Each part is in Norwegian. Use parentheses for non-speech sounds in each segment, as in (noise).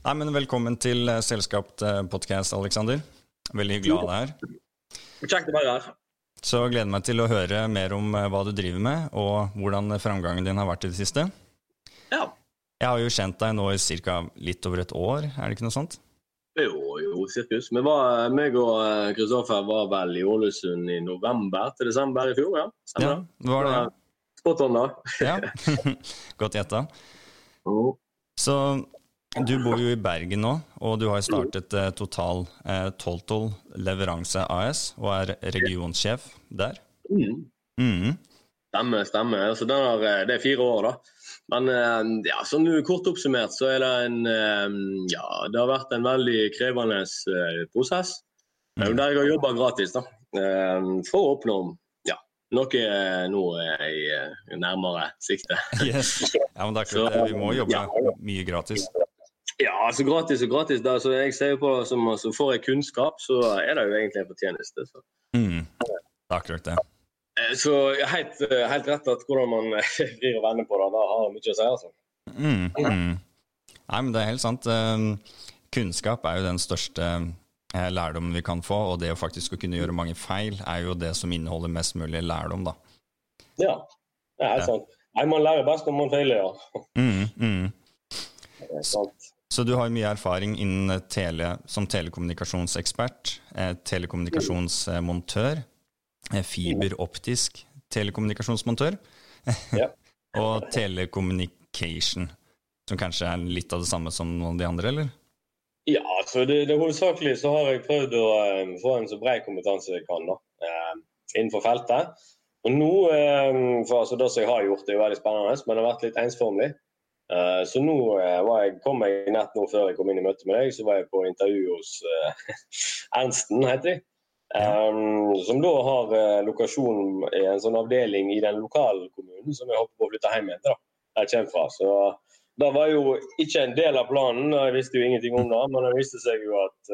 Nei, men Velkommen til eh, Selskapt podkast, podcast, Alexander. Veldig hyggelig å ha deg her. Kjekt å være her. Så gleder jeg meg til å høre mer om eh, hva du driver med, og hvordan framgangen din har vært i det siste. Ja. Jeg har jo kjent deg nå i ca. litt over et år, er det ikke noe sånt? Jo, jo, sirkus. Vi var, meg og Kristoffer var vel i Ålesund i november til desember i fjor, ja. Stemmer ja, det? Var det? Spot on, da. ja, (laughs) Godt gjetta. (laughs) Så du bor jo i Bergen nå, og du har startet eh, Total eh, Toltol Leveranse AS og er regionsjef der. Mm. Mm. Stemmer, stemmer. Altså, er, eh, det er fire år, da. Men eh, ja, sånn kort oppsummert så er det en eh, Ja, det har vært en veldig krevende prosess. Mm. Der jeg har jobba gratis, da. For å oppnå ja, noe nå i nærmere sikte. Yes. Ja, men det er klart, vi må jobbe mye gratis. Ja, altså gratis og gratis. Da, så jeg ser på som altså, Får jeg kunnskap, så er det jo egentlig en fortjeneste. Så. Mm. Det akkurat det. Eh, så helt, helt, rett at hvordan man (laughs) vrir og vender på det, da har mye å si, altså. Mm, mm. Nei, men det er helt sant. Ehm, kunnskap er jo den største eh, lærdommen vi kan få, og det å faktisk å kunne gjøre mange feil er jo det som inneholder mest mulig lærdom, da. Ja, det er helt sant. Nei, man lærer best når man feiler, ja. Mm, mm. Så du har mye erfaring innen tele, som telekommunikasjonsekspert, eh, telekommunikasjonsmontør, eh, fiberoptisk telekommunikasjonsmontør (laughs) ja. og telecommunication, som kanskje er litt av det samme som noen av de andre, eller? Ja, altså det, det hovedsakelig så har jeg prøvd å um, få en så bred kompetanse jeg kan da, uh, innenfor feltet. Og nå, um, for altså Det som jeg har gjort, er jo veldig spennende, men det har vært litt ensformig. Uh, så nå uh, var jeg, kom jeg nett nå før jeg kom inn i møte med deg, så var jeg på intervju hos uh, (laughs) Ernsten, heter de. Um, som da har lokasjon i en sånn avdeling i den lokale kommunen som jeg håper på å flytte hjem igjen. der jeg kommer fra. Så det var jo ikke en del av planen, jeg visste jo ingenting om det. Men det viste seg jo at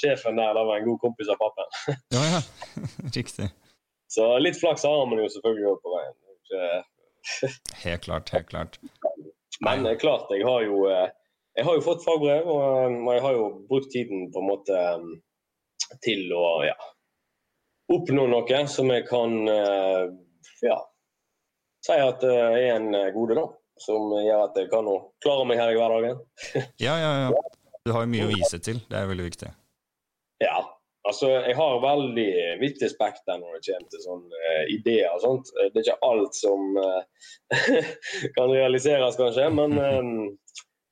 sjefen der da var en god kompis av pappaen. (laughs) ja, ja. (laughs) Riktig. Så litt flaks har man jo selvfølgelig på veien. helt klart, helt klart. Men eh, klart, jeg har jo, eh, jeg har jo fått fagbrev, og, eh, og, jeg har jo brukt tiden på en måte til å ja, oppnå noe som jeg kan ja, si at det er en gode, da. Som gjør at jeg kan klare meg her i hverdagen. ja, ja, ja. (laughs) Du har jo mye å vise til. Det er veldig viktig. Ja, Altså, Jeg har veldig vittig spekter når det kommer til sånne uh, ideer. og sånt. Eh, det er ikke alt som uh, (laughs) kan realiseres, kanskje, men um,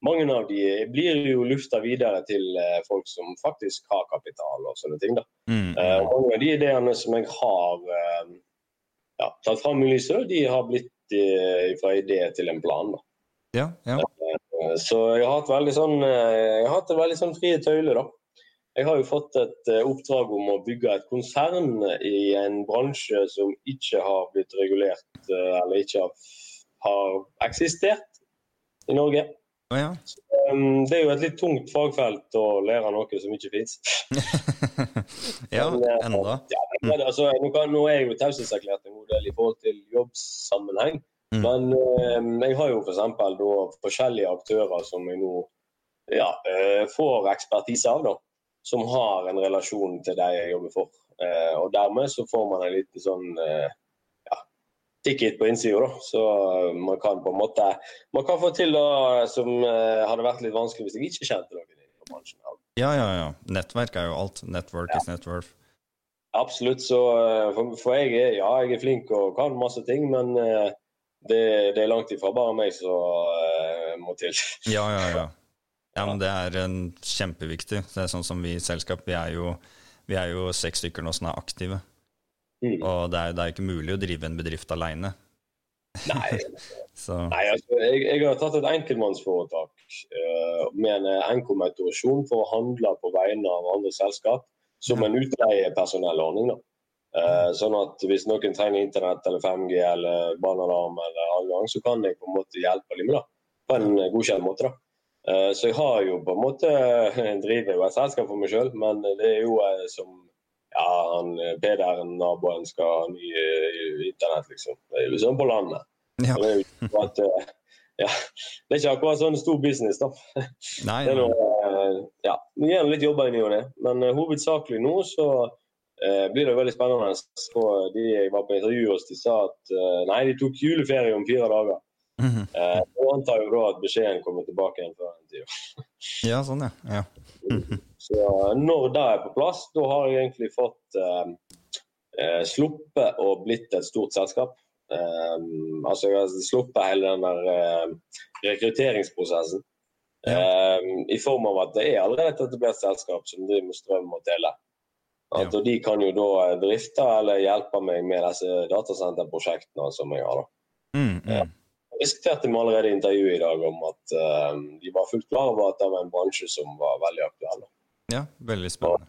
mange av de blir jo lufta videre til uh, folk som faktisk har kapital og sånne ting. da. Mm. mange av de ideene som jeg har ja, tatt fram i lyset, de har blitt fra idé til en plan. da. Ja, ja. Så jeg har hatt veldig sånn, jeg har hatt en veldig sånn frie tøyler, da. Jeg har jo fått et eh, oppdrag om å bygge et konsern i en bransje som ikke har blitt regulert, eh, eller ikke har eksistert i Norge. Oh, ja. Så, um, det er jo et litt tungt fagfelt å lære noe som ikke fins. (laughs) ja, eh, enda. Ja, altså, nå, kan, nå, er jeg jo taushetserklært en god del i forhold til jobbsammenheng. Mm. Men um, jeg har jo f.eks. For forskjellige aktører som jeg nå ja, får ekspertise av. da som har en relasjon til de jeg jobber for. Eh, og Dermed så får man en liten sånn eh, ja, ticket på innsida. Så man kan på en måte man kan få til det som eh, hadde vært litt vanskelig hvis jeg ikke kjente noen i bransjen. Ja, ja, ja. Nettverk er jo alt. Network ja. is net worth. Absolutt. Så eh, for, for, jeg er ja, jeg er flink og kan masse ting, men eh, det, det, er langt ifra bare meg som må til. Ja, ja, ja. Ja, men det er en kjempeviktig. Det er sånn som vi i selskap, vi er jo, vi er jo seks stykker nå som er aktive. Mm. Og det er, det er ikke mulig å drive en bedrift aleine. Nei, (laughs) Nei altså, jeg, jeg, har tatt et enkeltmannsforetak uh, med en enkeltautorisasjon for å handle på vegne av andre selskap som en utleiepersonellordning. Uh, sånn at hvis noen trenger internett eller 5G eller barnealarm eller adgang, så kan jeg på en måte hjelpe dem med det på en godkjent måte. da. Eh, så jeg har jo på en måte (laughs) jeg driver jo et selskap for meg sjøl, men det er jo eh, som ja, han Peder, naboen, skal ha ny internett, liksom. Det er jo sånn på landet. Ja. Det er jo at (laughs) ja, det er ikke akkurat sånn stor business, da. (laughs) Nei, Det er noe, eh, ja, Vi gjør litt jobber i ny og ne, men eh, hovedsakelig nå så eh, blir det veldig spennende. Så de jeg var på intervju hos, de sa at eh, nei, de tok juleferie om fire dager. Mhm. Eh, og antar jo da at beskjeden kommer tilbake igjen før en tid. (laughs) Ja, sånn, ja. ja. Så når det er på plass, da har jeg egentlig fått eh, eh, sluppet og blitt et stort selskap. Eh, altså jeg har sluppet hele den der eh, rekrutteringsprosessen. Eh, I form av at det er allerede et etablert selskap som driver med strøm og tele. At, Ja. Og de kan jo da drifte eller hjelpe meg med disse datasenterprosjektene som jeg har. da. Mm, Ja. mm. Jeg diskuterte vi allerede i intervjuet i dag om at eh, de var fullt klar over at det var en bransje som var veldig aktuell. Ja, veldig spennende.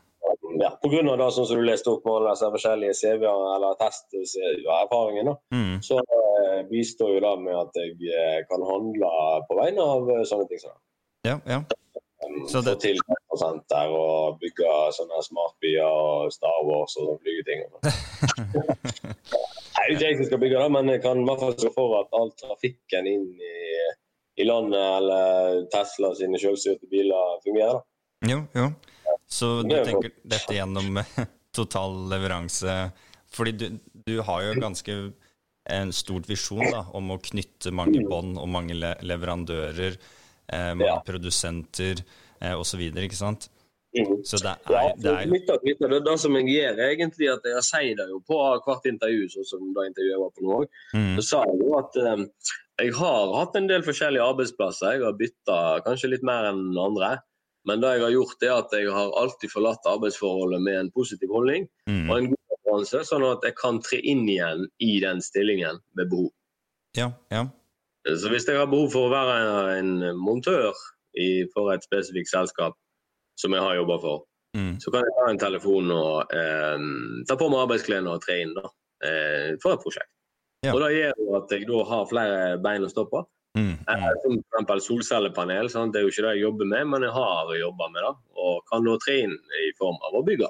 Ja, på grunn av det sånn som du leste opp med disse forskjellige CV-er eller testerfaringene, da, Mm. så eh, bistår jo det med at jeg eh, kan handle på vegne av sånne ting. som det. Ja, ja. Um, Så Få det- til senter og bygge sånne smartbyer og Star Wars og sånne flygeting. Nei, (laughs) det er ikke jeg som skal bygge det, men jeg kan i hvert fall sørge for at all trafikken inn i, i landet eller Tesla sine selvstyrte biler fungerer. Jo, jo. Så du er tenker dette gjennom (laughs) total leveranse Fordi du, du har jo ganske en stort visjon da, om å knytte mange bånd og mange leverandører, eh, mange Ja. produsenter eh, osv., ikke sant? Mhm. Så det Ja, er, det er litt, av, litt av Det, det som jeg gjør, egentlig at jeg sier det jo på hvert intervju, sånn som det intervjuet jeg var på nå òg. mm, Så sa jeg jo at um, jeg har hatt en del forskjellige arbeidsplasser. Jeg har bytta kanskje litt mer enn andre. Men det jeg har gjort, er at jeg har alltid forlatt arbeidsforholdet med en positiv holdning mm, og en god referanse, sånn at jeg kan tre inn igjen i den stillingen ved behov. Ja, ja. Så hvis jeg har behov for å være en montør i, for et spesifikt selskap som jeg har jobba for, Mm, så kan jeg ta en telefon og eh, ta på meg arbeidsklærne og tre inn da, eh, for et prosjekt. Ja. Og da gjør det at jeg da har flere bein å stå på. mm, Eh, mm. Som f.eks. solcellepanel. Sant? Det er jo ikke det jeg jobber med, men jeg har jobba med det. Og kan da tre inn i form av å bygge.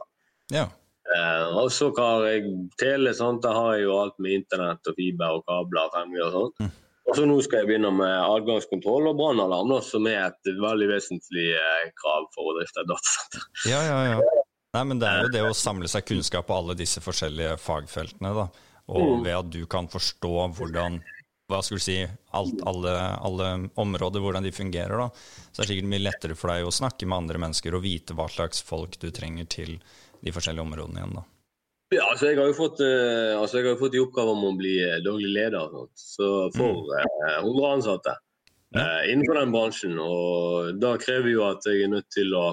ja. Eh, og så har jeg tele, sant? da har jeg jo alt med internett og fiber og kabler. 5G og sånt. Mm. Og så nå skal jeg begynne med adgangskontroll og brannalarm, som er et veldig vesentlig eh, krav for å drifte et datasenter. Ja, ja, ja. Nei, men det er jo det å samle seg kunnskap på alle disse forskjellige fagfeltene, da. Og Mm. ved at du kan forstå hvordan hva skal du si, alt, alle, alle områder, hvordan de fungerer, da. Så det er sikkert mye lettere for deg å snakke med andre mennesker og vite hva slags folk du trenger til de forskjellige områdene igjen, da. Ja, altså jeg har jo fått, uh, altså jeg har fått i oppgave om å bli eh, daglig leder sånt. Så for uh, 100 ansatte eh, innenfor den bransjen. Og da krever jo at jeg er nødt til å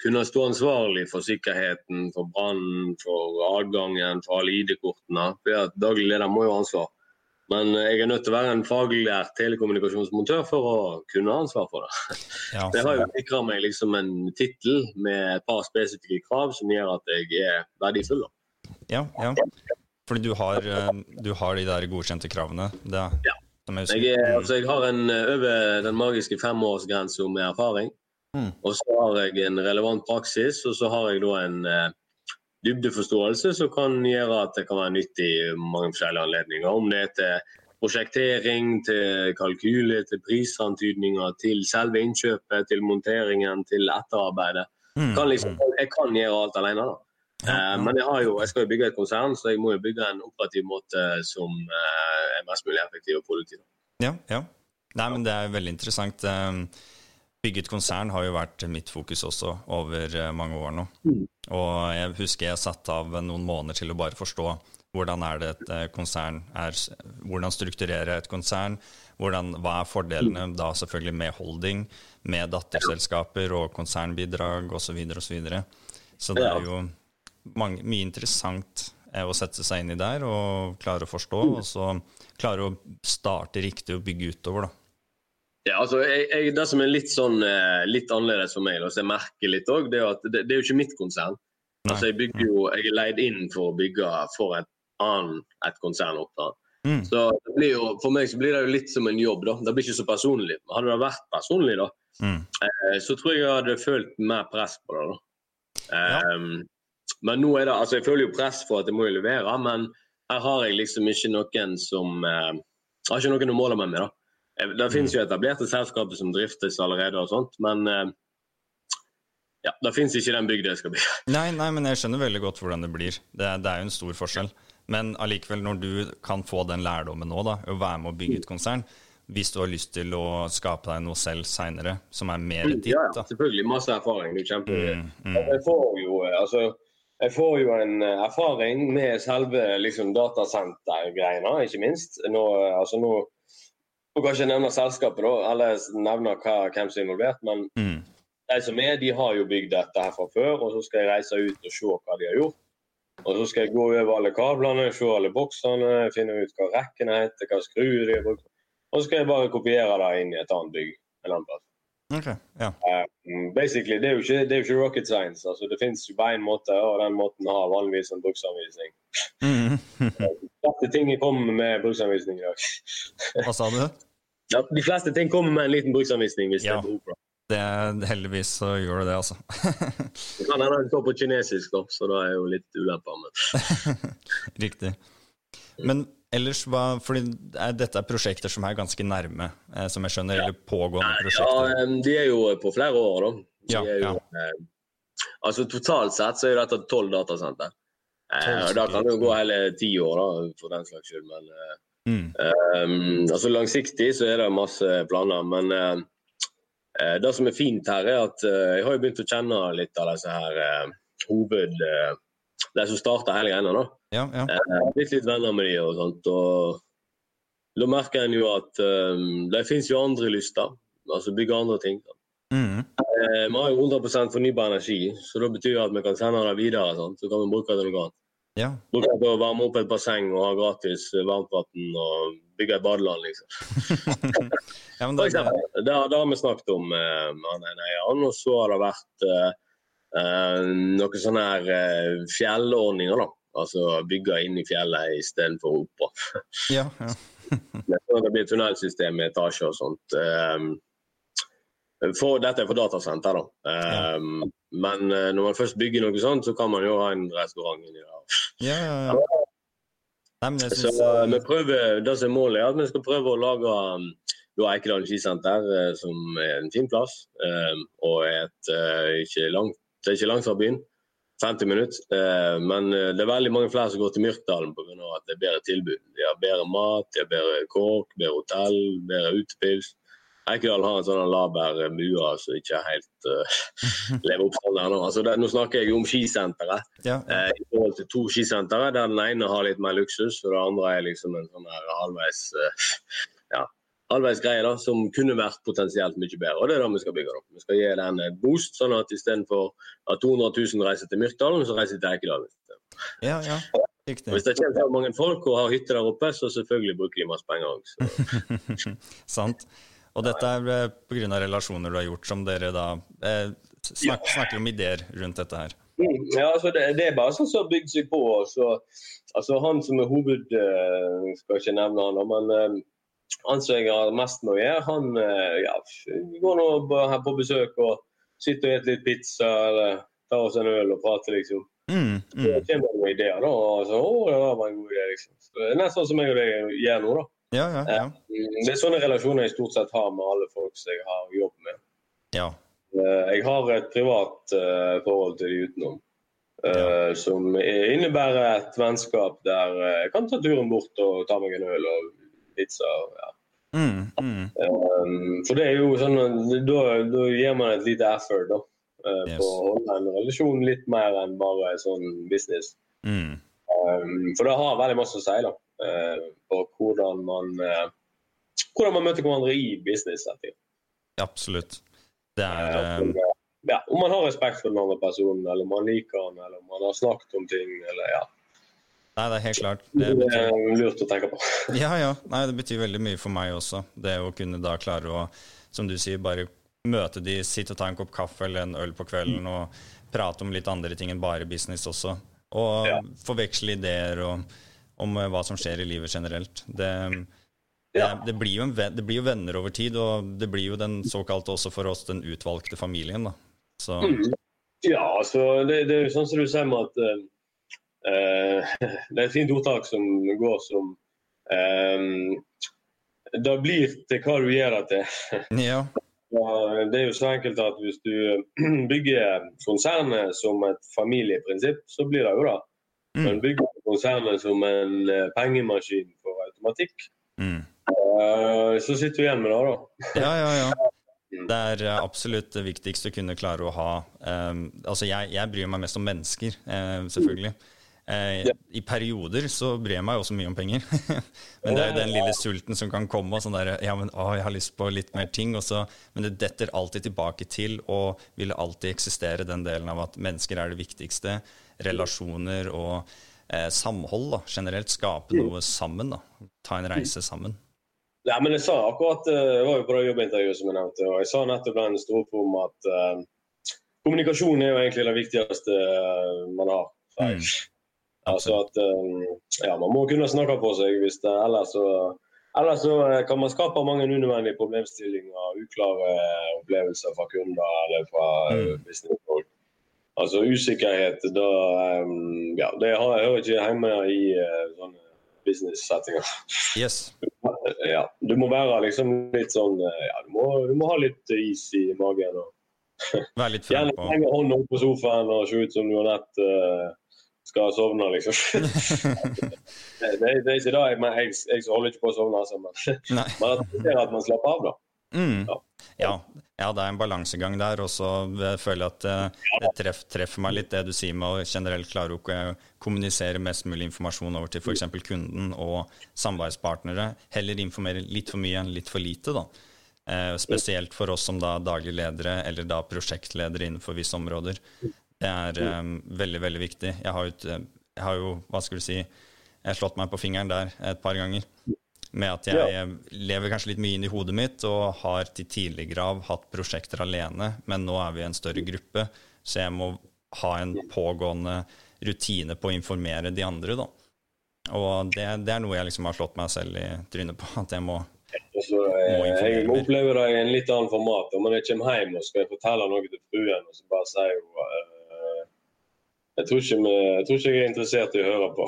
kunne stå ansvarlig for sikkerheten, for brannen, for adgangen, for alle ID-kortene. For Daglig leder må jo ha ansvar. Men eh, jeg er nødt til å være en faglært telekommunikasjonsmontør for å kunne ha ansvar for det. (laughs) Ja, (laughs) Det har jo sikra meg liksom en tittel med et par spesifikke krav som gjør at jeg er verdifull. da. Ja, ja. Fordi du har, eh, du har de der godkjente kravene. Det, Ja. som jeg Jeg, er, altså, jeg har en eh, over den magiske femårsgrensa med erfaring. Mm. Og så har jeg en relevant praksis, og så har jeg da en uh, dybdeforståelse som kan gjøre at det kan være nyttig i mange forskjellige anledninger. Om det er til prosjektering, til kalkyle, til prisantydninger, til selve innkjøpet, til monteringen, til etterarbeidet. Mm, Kan liksom, jeg kan gjøre alt alene. da. Ja, ja. Eh, Men jeg, har jo, jeg skal jo bygge et konsern, så jeg må jo bygge en operativ måte som eh, er mest mulig effektiv og produktiv. Ja, ja. Nei, men det er veldig interessant. Eh, Bygget konsern har jo vært mitt fokus også over eh, mange år nå. Mm. Og jeg husker jeg satte av noen måneder til å bare forstå hvordan er det et eh, konsern er, hvordan strukturerer jeg et konsern, hvordan, hva er fordelene da selvfølgelig med holding, med datterselskaper og konsernbidrag osv. Så, videre, og så, videre. så det er jo mange, mye interessant eh, å sette seg inn i der og klare å forstå, og så klare å starte riktig og bygge utover, da. Ja, altså, jeg, jeg, Det som er litt sånn, eh, litt annerledes for meg, da, som jeg merker litt òg, det at det, det er jo ikke mitt konsern. Altså, Jeg bygger jo, jeg er leid inn for å bygge for et annet et konsernoppdrag. Mm. Så det blir jo, For meg så blir det jo litt som en jobb. da. Det blir ikke så personlig. Hadde det vært personlig, da, Mm. eh, så tror jeg jeg hadde følt mer press på det. da. Ja. Men nå er det, altså jeg føler jo press for at jeg må jo levere, men her har jeg liksom ikke noen som eh, Jeg har ikke noen å måle meg med. da. Det finnes jo etablerte selskaper som driftes allerede, og sånt, men ja, da finnes ikke den bygda jeg skal bygge. (laughs) Nei, nei, men jeg skjønner veldig godt hvordan det blir. Det, det er jo en stor forskjell. Men allikevel, når du kan få den lærdommen nå, da, å være med å bygge et konsern, hvis du har lyst til å skape deg noe selv seinere, som er mer ditt. Ja, ja, selvfølgelig. Masse erfaring. Du kjemper. Mm, mm. Jeg får jo altså, jeg får jo en erfaring med selve liksom, datasentergreiene, ikke minst. Nå, altså, nå, nå kan jeg ikke nevne selskapet, da, eller nevne hva, hvem som er involvert, men mm. de som er, de har jo bygd dette her fra før. Og så skal jeg reise ut og se hva de har gjort. Og så skal jeg gå over alle kablene, se alle boksene, finne ut hva rekkene heter, hva skruer de har brukt. Og så skal jeg bare kopiere det inn i et annet bygg en annen plass. Okay, ja. Uh, basically, det er, jo ikke, det er ikke rocket science. altså Det finnes jo bare én måte, og den måten har vanligvis en bruksanvisning. Mm. (laughs) de ting kommer med bruksanvisning i dag. (laughs) Hva sa du? Ja, de fleste ting kommer med en liten bruksanvisning hvis ja. det er behov for det. Det, heldigvis så gjør det det, altså. (laughs) det kan hende den står på kinesisk, da, så da er jo litt ulemper. Men... Riktig. Men ellers, hva, fordi dette er prosjekter som er ganske nærme, eh, som jeg skjønner, eller pågående prosjekter? Ja, de er jo på flere år, da. De ja, jo, ja. Eh, altså Totalt sett så er dette tolv datasenter. Eh, da kan det jo gå hele ti år, da, for den slags skyld. Men eh, mm. um, altså langsiktig så er det masse planer. Men Eh, det som er fint her, er at eh, jeg har jo begynt å kjenne litt av disse her eh, hoved... De som starta hele greia. da. Ja, ja. Blitt litt venner med de og sånt. og Da merker en jo at um, det fins jo andre lyster. Altså bygge andre ting. Mm. Vi har jo 100 fornybar energi, så det betyr at vi kan sende det videre. Sant? Så kan vi bruke det noe annet. Ja. Bruke det til å varme opp et basseng og ha gratis varmtvann og bygge et badeland, liksom. (laughs) Ja, det, det, det, har vi snakket om eh, med han eieren. Og så har det vært uh, noen sånne her uh, fjellordninger, da. Altså bygge inn i fjellet istedenfor oppå. (laughs) ja, ja. (laughs) det blir tunnelsystem med etasjer og sånt. Um, for, dette er for datasenter, da. Um, ja. Men uh, når man først bygger noe sånt, så kan man jo ha en restaurant inni der. Ja, ja, ja. Nei, synes, så vi prøver, Det som er målet, er at vi skal prøve å lage um, da Eikedalen skisenter, eh, som er en fin plass. Um, og et, uh, ikke langt, det er ikke langt fra byen. 50 minutter. Men det er veldig mange flere som går til Myrkdalen pga. at det er bedre tilbud. De har bedre mat, de har bedre kåk, bedre hotell, bedre utepils. Eikedal har en sånn laber mua som ikke helt uh, (laughs) lever opp det. Altså, det, nå snakker jeg om skisenteret. Ja. Eh, I forhold til to skisentre, der den ene har litt mer luksus, og det andre er liksom en sånn her halvveis uh, ja, halvveis greie da, som kunne vært potensielt mye bedre. og Det er det vi skal bygge. da. Vi skal gi den en boost, sånn at istedenfor at 200 000 reiser til Myrkdalen, så reiser de til Eikedalen. Ja, ja. Riktig. Hvis det kommer så mange folk og har hytte der oppe, så selvfølgelig bruker de masse penger òg. (laughs) Sant. Og dette er eh, pga. relasjoner du har gjort, som dere da eh, snak, snakker om ideer rundt dette her. Mm, ja, altså det, det, er bare sånn som har bygd seg på. Så, altså Han som er hoved... Uh, skal ikke nevne han, men uh, han som jeg har mest med å gjøre, han eh, ja, går nå her på besøk og sitter og spiser litt pizza eller tar oss en øl og prater, liksom. Mm, mm. Så kommer det noen ideer, da. Og så, å, det var en god idé, liksom. Så det er nesten sånn som jeg og deg gjør nå, da. Ja, ja, ja. Eh, det er sånne relasjoner jeg stort sett har med alle folk som jeg har jobb med. Ja. Eh, jeg har et privat forhold til de utenom. Som innebærer et vennskap der jeg kan ta turen bort og ta meg en øl og pizza. Ja. Mm, mm. Um, for det er jo sånn da, da gir man et lite effort da, uh, yes. på å holde en relasjon litt mer enn bare sånn business. Mm. Um, for det har veldig masse å si da, uh, på hvordan man, uh, hvordan man møter hverandre i business. Absolutt. Det er um... ja, Om man har respekt for den andre personen, eller om man liker han, eller om man har snakket om ting. eller ja Nei, det er helt klart. Det, betyr... det er lurt å tenke på. (laughs) ja, ja. Nei, det betyr veldig mye for meg også. Det å kunne da klare å, som du sier, bare møte de, sitte og ta en kopp kaffe eller en øl på kvelden mm. og prate om litt andre ting enn bare business også. Og ja. forveksle ideer og, om eh, hva som skjer i livet generelt. Det, ja. det, blir en, det, blir jo venner over tid, og det blir jo den såkalte også for oss den utvalgte familien. da. Så. Mm. Ja, altså det, det, er jo sånn som du sier med at Eh, (laughs) det er et fint ordtak som går som um, det blir til hva du gjør det til. (laughs) Ja. Det er jo så enkelt at hvis du (clears throat) bygger konsernet som et familieprinsipp, så blir det jo det. Mm. Men bygger du konsernet som en eh, pengemaskin for automatikk, Mm. eh, så sitter du igjen med det, da. (laughs) Ja, ja, ja. Det er eh, absolutt det viktigste å kunne klare å ha um, Altså, jeg, jeg bryr meg mest om mennesker, uh, selvfølgelig. Eh, Ja. I perioder så bryr jeg meg også mye om penger. (laughs) men det er jo den lille sulten som kan komme. og sånn der, ja, men å, jeg har lyst på litt mer ting. Så, men det detter alltid tilbake til og vil alltid eksistere den delen av at mennesker er det viktigste. Relasjoner og eh, samhold da, generelt. Skape noe sammen. da, Ta en reise sammen. Nei, men jeg sa akkurat, eh, Jeg var jo på det jobbintervjuet som jeg nevnte, og jeg sa nettopp den sto om at eh, kommunikasjon er jo egentlig det viktigste eh, man har. Mm. Altså at eh, ja, Man må kunne snakke på seg, hvis det, ellers så Ellers så eh, kan man skape mange unødvendige problemstillinger, uklare opplevelser fra kunder eller fra eh, Mm. businessfolk. Altså usikkerhet, da eh, Ja, det hører ikke hjemme i eh, sånne business-settinger. Yes. (laughs) Ja, du må være liksom litt sånn eh, Ja, du må, du må ha litt is i magen. og (laughs) Gjerne henge hånda opp på sofaen og se ut som du har nett eh, skal sovne, liksom. (laughs) det, det, det er ikke det. Men jeg, jeg holder ikke på å sovne, altså, (laughs) men, at det er at man slapper av, da. Mm. Ja. Ja. ja, det er en balansegang der. Og så føler jeg at eh, det treff, treffer meg litt det du sier med å generelt klare å kommunisere mest mulig informasjon over til f.eks. kunden og samarbeidspartnere. Heller informere litt for mye enn litt for lite, da. Eh, spesielt for oss som da daglig ledere eller da prosjektledere innenfor visse områder. Det er um, veldig, veldig viktig. Jeg har, jo, eh, jeg har jo, hva skal du si, jeg har slått meg på fingeren der et par ganger. Med at jeg Ja. lever kanskje litt mye inn i hodet mitt og har til tidligere av hatt prosjekter alene, men nå er vi en større gruppe, så jeg må ha en pågående rutine på å informere de andre. da. Og det, det er noe jeg liksom har slått meg selv i trynet på. At jeg må så, eh, informere jeg opplever det i en litt annen format. Om jeg kommer hjem og skal fortelle noe til fruen, og så bare sier hun jeg tror, vi, jeg tror ikke jeg er interessert i å høre på.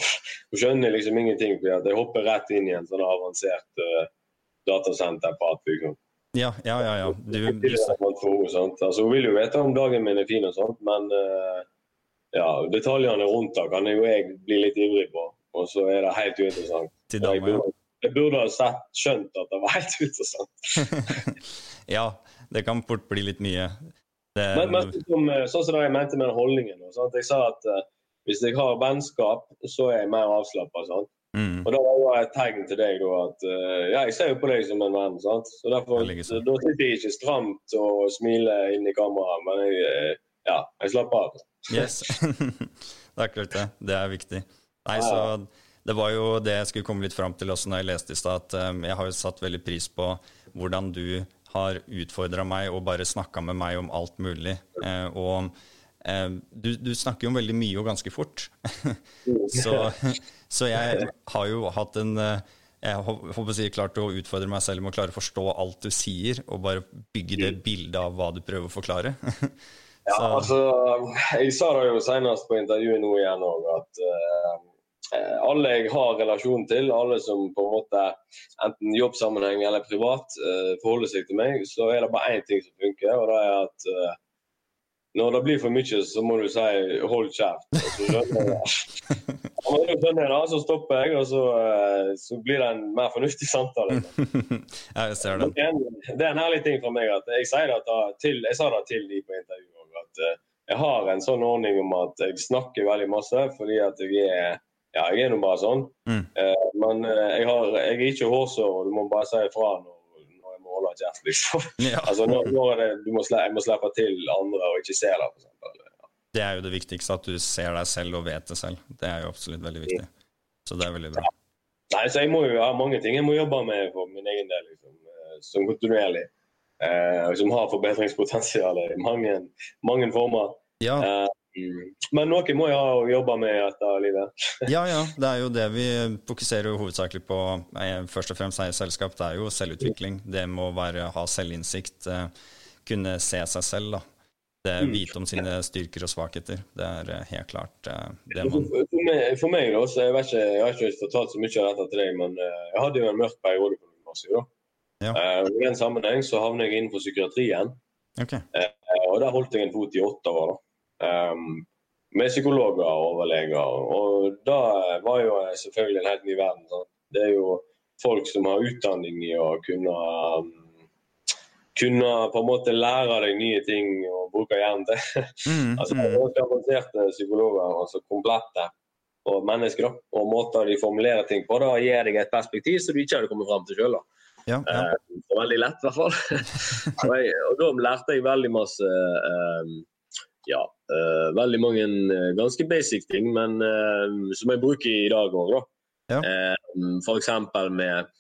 Hun skjønner liksom ingenting. For jeg hopper rett inn i en sånn avansert uh, datasenterprat. Liksom. Ja, ja, ja. ja. Du, du, sant? Altså, hun vil jo vite om dagen min er fin, og sånt, men uh, ja, detaljene rundt det kan jo jeg bli litt ivrig på. Og så er det helt uinteressant. til Jeg dama, ja. burde, jeg burde ha sett, skjønt at det var helt (laughs) uinteressant. (laughs) ja, det kan fort bli litt mye. Det, Men, men som, eh, sånn som jeg mente med den holdningen. Sant? Jeg sa at uh, hvis jeg har vennskap, så er jeg mer avslappa. mm, Og da var det et tegn til deg da, at uh, ja, jeg ser jo på deg som en venn. sant? Så derfor, sånn. Da sitter jeg ikke stramt og smiler inn i kameraet, men jeg, ja, jeg slapper av. Yes. (laughs) det er klart det. Det er viktig. Nei, så Det var jo det jeg skulle komme litt fram til også når jeg leste i stad, at jeg har jo satt veldig pris på hvordan du har utfordra meg og bare snakka med meg om alt mulig. Eh, og eh, du, du snakker jo om veldig mye og ganske fort. (laughs) så, så jeg har jo hatt en eh, jeg håper å si klart å utfordre meg selv med å klare å forstå alt du sier, og bare bygge det bildet av hva du prøver å forklare. (laughs) Ja, altså, Jeg sa det jo senest på intervjuet nå igjen òg, at eh, alle jeg har relasjon til, alle som på en måte enten jobbsammenheng eller privat eh, forholder seg til meg, så er det bare én ting som funker, og det er at eh, når det blir for mye, så må du si 'hold kjeft'. Og så skjønner jeg det. (laughs) Når du skjønner det, så stopper jeg, og så, eh, så blir det en mer fornuftig samtale. (laughs) ja, jeg ser den. Det er en- det er en ærlig ting fra meg at jeg, sier det til, jeg sa det til de på intervjuet òg, at eh, jeg har en sånn ordning om at jeg snakker veldig masse fordi at jeg er ja, jeg er nå bare sånn. Mm. Eh, men eh, jeg, har, jeg er ikke hårsår, og du må bare si ifra når, når jeg må holde kjeft, liksom. (laughs) Ja. altså, når, når det, du må, slippe, jeg må slippe til andre og ikke se det, for eksempel. Det er jo det viktigste, at du ser deg selv og vet det selv. Det er jo absolutt veldig viktig. Så det er veldig bra. Nei, så jeg må jo ha mange ting jeg må jobbe med for min egen del, liksom, eh, som kontinuerlig. Eh, som har forbedringspotensial i mange, mange former. Ja, Eh. Men noe må jeg ha å jobbe med etter livet. (laughs) ja, ja, det er jo det vi fokuserer jo hovedsakelig på. eh, Først og fremst her i selskap, det er jo selvutvikling. Det må være ha selvinnsikt, eh, kunne se seg selv, da. Det Mm. Vite om sine styrker og svakheter. Det er eh, helt klart det man For meg, for meg da, så jeg, vet ikke, jeg har ikke fortalt så mye av dette til deg, men jeg hadde jo en mørk periode på gymnaset. Ja. Uh, I den sammenheng så havnet jeg innenfor psykiatrien. Okay. Uh, og der holdt jeg en fot i åtte år. da. Um, med psykologer og overleger. Og da var jo selvfølgelig en helt ny verden. Sant? Det er jo folk som har utdanning i å kunne um, kunne på en måte lære deg nye ting og bruke hjernen til. Mm, (laughs) altså, mm. avanserte psykologer, altså komplette og mennesker, da, og måter de formulerer ting på, da gir deg et perspektiv som du ikke hadde kommet fram til sjøl. Ja, ja. Eh, veldig lett, i hvert fall. (laughs) og da lærte jeg veldig masse eh, ja, eh, veldig mange eh, ganske basic ting, men eh, som jeg bruker i dag òg. Ja. Eh, F.eks. med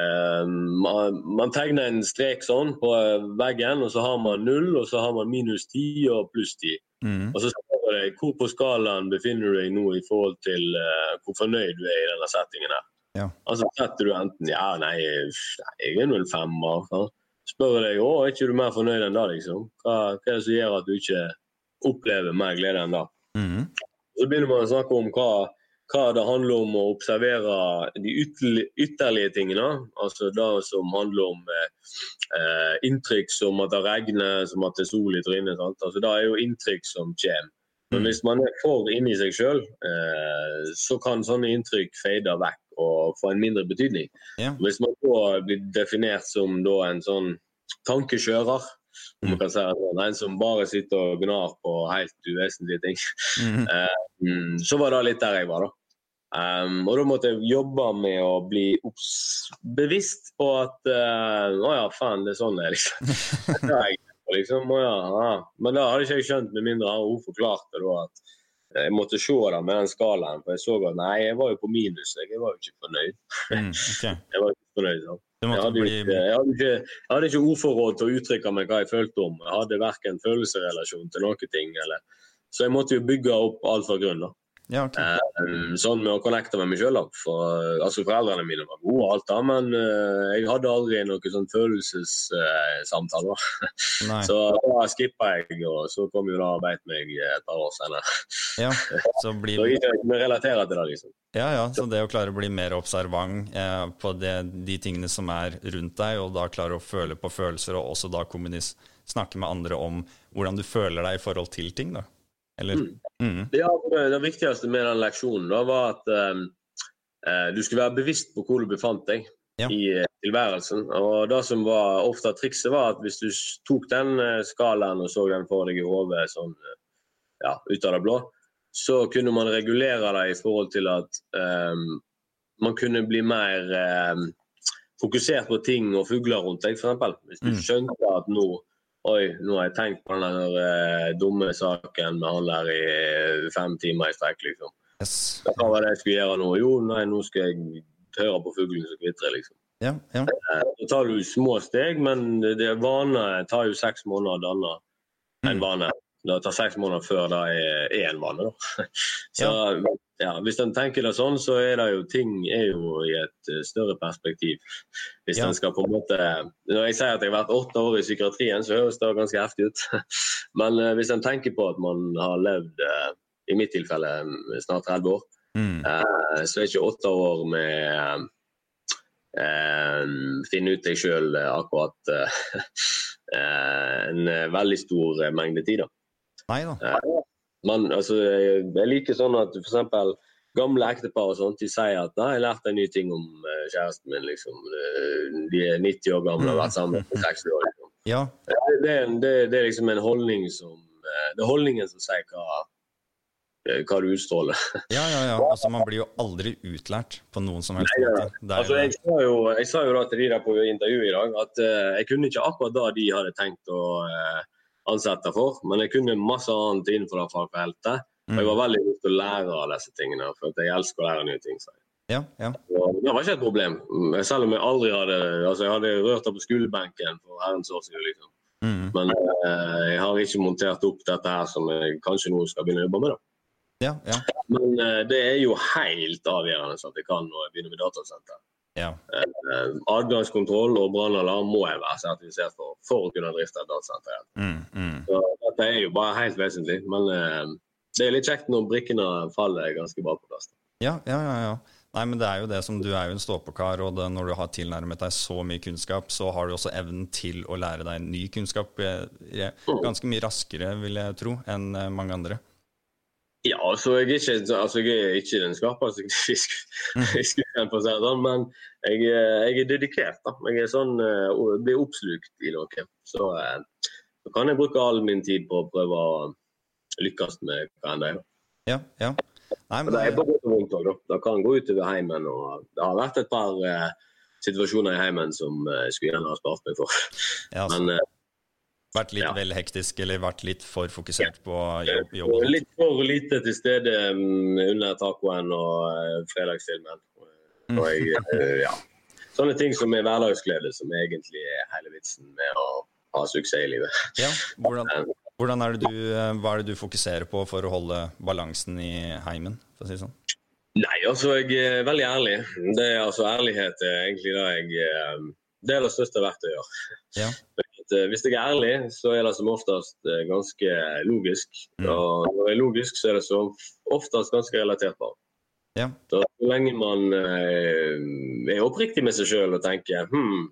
man, man, tegner en strek sånn på veggen, og så har man null, og så har man minus ti og pluss ti. Mm. Og så spør jeg hvor på skalaen befinner du deg nå i forhold til hvor fornøyd du er i denne settingen. her. Ja. Altså setter du enten ja, nei, jeg er nå en femmer. Så spør jeg deg å, er ikke du mer fornøyd enn det, liksom? Hva, hva, er det som gjør at du ikke opplever mer glede enn det? Mm. Så begynner man å snakke om hva, hva det handler om å observere de ytterlige tingene. Altså det som handler om eh, inntrykk som at det regner, som at det er sol i trynet. Altså, det er jo inntrykk som kommer. Men mm. hvis man er for inni seg sjøl, eh, så kan sånne inntrykk fade vekk og få en mindre betydning. Ja. Hvis man da blir definert som en sånn tankekjører, om man kan si det, en som bare sitter og gnar på helt uvesentlige ting, mm. um, (laughs) så var det litt der jeg var, da. Um, og da måtte jeg jobbe med å bli bevisst på at uh, Å ja, faen, det er sånn det er, liksom. (laughs) liksom ja, ja. Men da hadde ikke jeg skjønt, med mindre hun forklarte da at jeg måtte se det med den skalaen. For jeg så at nei, jeg var jo på minus. Jeg var jo ikke fornøyd. Mm, okay. (laughs) jeg var ikke fornøyd. Så. Jeg hadde, bli... ikke, jeg, hadde ikke, jeg hadde ikke ordforråd til å uttrykke meg hva jeg følte om. Jeg hadde verken følelsesrelasjon til noen ting. Eller... Så jeg måtte jo bygge opp alt fra grunnen. Ja, okay. uh, sånn med å connecte med meg sjøl. For, altså, foreldrene mine var gode, og alt da, men uh, jeg hadde aldri noen sånn følelsessamtaler. Uh, (laughs) så da skippa jeg, og så kom jo da og beit meg et par år senere. Ja, (laughs) så blir... så jeg kan relatere til det, liksom. Ja, ja, så det å klare å bli mer observant eh, på det, de tingene som er rundt deg, og da klare å føle på følelser, og også da snakke med andre om hvordan du føler deg i forhold til ting, da. Eller? Mm. Mm. Ja, det, viktigste med den leksjonen da, var at eh, du skulle være bevisst på hvor du befant deg ja. i uh, tilværelsen. Og det som var ofte trikset, var at hvis du tok den uh, skalaen og så den for deg i hodet sånn, ja, ut av det blå, så kunne man regulere det i forhold til at eh, man kunne bli mer eh, fokusert på ting og fugler rundt deg, f.eks. Hvis du mm. skjønte at nå Oi, nå har jeg tenkt på den der, uh, dumme saken med han der i uh, fem timer i strekk, liksom. Yes. Hva var det jeg skulle gjøre nå? Jo, nei, nå skal jeg høre på fuglene som kvitrer, liksom. Ja, ja. Så tar du små steg, men det vane tar jo seks måneder å danne en mm. vane. Det tar seks måneder før det er en vane, da. (laughs) Så ja. Ja, Hvis en tenker det sånn, så er det jo ting er jo i et uh, større perspektiv. Hvis ja. en skal på en måte Når jeg sier at jeg har vært åtte år i psykiatrien, så høres det ganske heftig ut. (laughs) Men uh, hvis en tenker på at man har levd, uh, i mitt tilfelle, snart 30 år, mm. så er ikke åtte år med finne ut deg sjøl akkurat (laughs) en veldig stor mengde tid. da. Nei da Men altså, jeg liker sånn at f.eks. gamle ektepar og sånt, de sier at 'nei, jeg lærte en ny ting om uh, kjæresten min'. liksom. De er 90 år gamle og har vært sammen i 60 år. Liksom. Ja. Det, det, det, er liksom en holdning som uh, Det er holdningen som sier hva, uh, hva du utstråler. (laughs) ja, ja, ja. Altså, man blir jo aldri utlært på noen som helst måte. Altså, jeg, sa jo, jeg sa jo da til de der på intervjuet i dag at jeg kunne ikke akkurat da de hadde tenkt å ansette for. Men jeg kunne masse annet innenfor det fagfeltet. Og jeg var mm. veldig lyst til å lære av disse tingene, for jeg elsker å lære nye ting. Så. Ja, ja. Og det var ikke et problem, selv om jeg aldri hadde altså jeg hadde rørt det på skolebenken for herrens år siden. Liksom. Mm. Men eh, jeg har ikke montert opp dette her som jeg kanskje nå skal begynne å jobbe med. da. Ja, ja. Men eh, det er jo helt avgjørende at jeg kan når jeg begynner med datasenter. Ja. Eh, adgangskontroll og brannalarm må jeg være sertifisert for for å kunne drifte et datasenter. Mm, mm. Så dette er jo bare helt vesentlig. Men eh, det er litt kjekt når brikkene faller ganske bra på plass. Ja, ja, ja, ja. Nei, men det er jo det som Du er jo en ståpåkar, og det, når du har tilnærmet deg så mye kunnskap, så har du også evnen til å lære deg ny kunnskap eh, ganske mye raskere, vil jeg tro, enn eh, mange andre. Ja, altså jeg er ikke, altså, jeg er ikke den skarpeste fiskeren, for å si det sånn, men jeg, jeg, er dedikert. da. Jeg er sånn, jeg blir oppslukt i noe. Så, så kan jeg bruke all min tid på å prøve å lykkes med hva enn det er. Ja, ja. Nei, men det er bare godt og vondt òg. Det kan gå utover heimen. Og det har vært et par uh, situasjoner i heimen som uh, skulle gjerne ha spart meg for. Ja, altså. men, uh, vært litt ja. vel hektisk, eller vært litt for fokusert på jobb? jobben? Litt for lite til stede um, under tacoen og uh, fredagsfilmen. Mm. Og jeg, ja. Sånne ting som er hverdagsglede, som egentlig er hele vitsen med å ha suksess i livet. Ja, hvordan, (laughs) hvordan er det du, eh, hva er det du fokuserer på for å holde balansen i heimen? for å si sånn? Nei, altså jeg er veldig ærlig. Det er altså Ærlighet er egentlig det jeg eh, Det er det største verktøyet. Ja. (laughs) Eh, hvis jeg er ærlig, så er det som oftest ganske logisk. Mm. Og når det er logisk, så er det som oftest ganske relatert på. Ja. Så, lenge man er oppriktig med seg sjøl og tenker hm,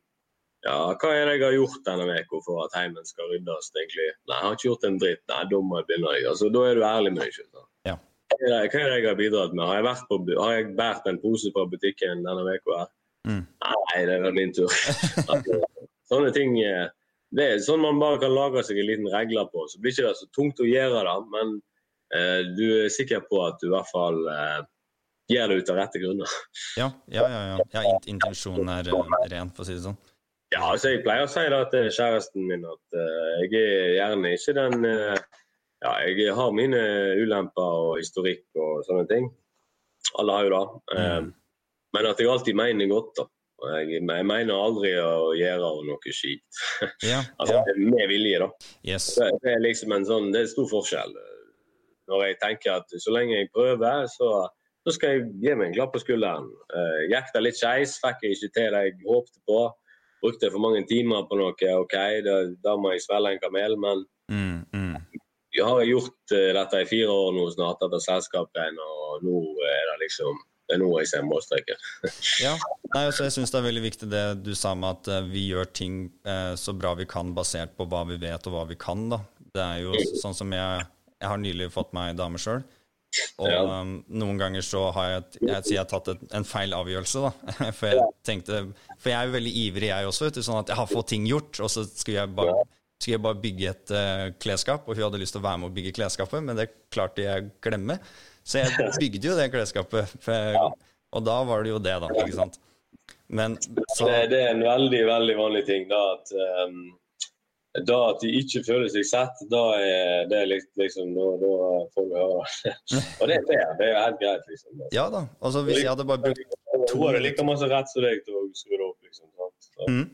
ja, hva er det jeg har gjort denne uka for at heimen skal ryddes, egentlig? Nei, jeg har ikke gjort en dritt. Nei, da må jeg begynne. Altså, da er du ærlig med deg sjøl. Ja. Hva, er det, jeg har bidratt med? Har jeg, på, har jeg bært en pose på butikken denne uka? Mm. Nei, det er min tur. (laughs) Sånne ting eh, det er sånn man bare kan lage seg en liten regler på. Så blir det ikke så tungt å gjøre det, men eh, du er sikker på at du i hvert fall eh, gjør det ut av rette grunner. Ja, ja, ja. ja. ja intensjonen er uh, ren, for å si det sånn. Ja, altså jeg pleier å si det til kjæresten min at uh, jeg er gjerne ikke den uh, Ja, jeg har mine ulemper og historikk og sånne ting. Alle har jo det. Uh, Men at jeg alltid mener godt, da. Jeg, jeg, mener aldri å gjøre noe skit. (laughs) Ja, (laughs) altså ja. med vilje, da. Yes. Det, det, er liksom en sånn, det er stor forskjell. Når jeg tenker at så lenge jeg prøver, så, så skal jeg gi meg en klapp på skulderen. Uh, det litt skeis, fikk jeg ikke til det jeg håpte på brukte for mange timer på noe, OK, da, da må jeg svelge en kamel, men mm, mm. jeg har gjort uh, dette i fire år nå snart etter selskapet, og nå er det liksom det er noe jeg ser målstreken. (laughs) ja, Nei, altså, jeg syns det er veldig viktig det du sa med at uh, vi gjør ting uh, så bra vi kan basert på hva vi vet og hva vi kan. da. Det er jo sånn som jeg, jeg har nylig fått meg dame sjøl. Og ja. um, noen ganger så har jeg, jeg, jeg har tatt et, en feil avgjørelse, da. (laughs) For jeg tenkte For jeg er jo veldig ivrig, jeg også, vet du, sånn at jeg har fått ting gjort, og så skulle jeg bare, skulle jeg bare bygge et uh, klesskap, og hun hadde lyst til å være med å bygge klesskapet, men det klarte jeg å glemme. Så jeg bygde jo det klesskapet, jeg, og da var det jo det, da. Ikke sant. Men så det, det, er en veldig, veldig vanlig ting, da, at um da at de ikke føler seg sett, da er det liksom Da, da får vi høre (laughs) Og det er fair. Det er jo helt greit, liksom. Ja da. Altså, hvis jeg hadde bare brukt to Hun hadde like masse rett som deg til å skru det opp, liksom. Så, mm.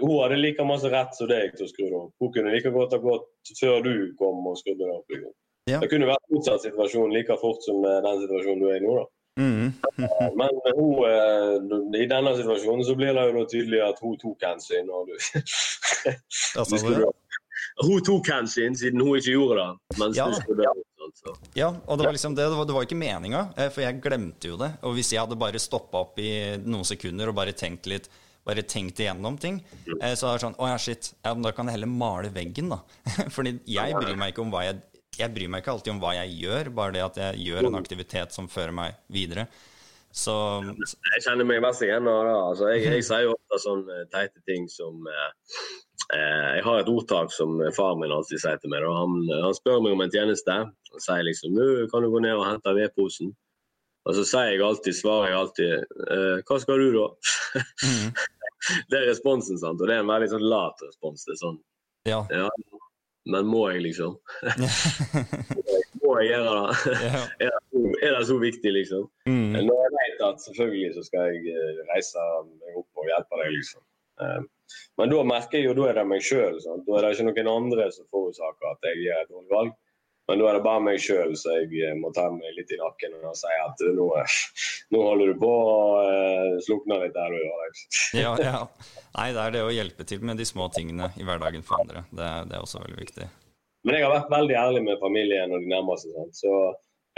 Hun hadde like masse rett som deg til å skru det opp. Hun kunne like godt ha gått før du kom og skrudde det opp. Liksom. Ja. Det kunne vært motsatt situasjon like fort som den situasjonen du er i nå. da. Mm. Men hun, eh, i denne situasjonen så blir det jo tydelig at hun tok hensyn. Og du, (laughs) altså, hun tok hensyn siden hun ikke gjorde det. Mens ja. du skulle så. Ja, og det var liksom det, det var, ikke meninga, eh, for jeg glemte jo det. Og hvis jeg hadde bare stoppa opp i noen sekunder og bare tenkt litt bare tenkt igjennom ting, eh, så er det sånn Å ja, shit. Ja, men da kan jeg heller male veggen, da. (laughs) Fordi jeg bryr meg ikke om hva jeg jeg bryr meg ikke alltid om hva jeg gjør, bare det at jeg gjør en aktivitet som fører meg videre. Så Jeg kjenner meg best igjen nå. Altså, jeg, jeg, sier jo ofte sånne teite ting som eh, eh, Jeg har et ordtak som far min alltid sier til meg. Han, han, spør meg om en tjeneste. Han sier liksom Nå kan du gå ned og hente vedposen. Og så sier jeg alltid, svarer jeg alltid eh, Hva skal du, da? Mm. (laughs) det er responsen, sant. Og det er en veldig sånn lat respons. Det er sånn ja. ja men må jeg, liksom? (laughs) må jeg gjøre det? (laughs) Er, det så viktig, liksom? Mm. Når jeg vet at selvfølgelig så skal jeg eh, reise meg opp og hjelpe deg, liksom. Eh, men da merker jeg jo, da er det meg sjøl. Da er det ikke noen andre som forårsaker at jeg gjør et dårlig valg. Men nå er det bare meg sjøl, så jeg eh, må ta meg litt i nakken og si at nå, (laughs) nå holder du på å uh, slukne litt der du Alex. (laughs) ja, ja. Nei, det er det å hjelpe til med de små tingene i hverdagen for andre. Det, det er også veldig viktig. Men jeg har vært veldig ærlig med familien og de nærmeste. Sant? Så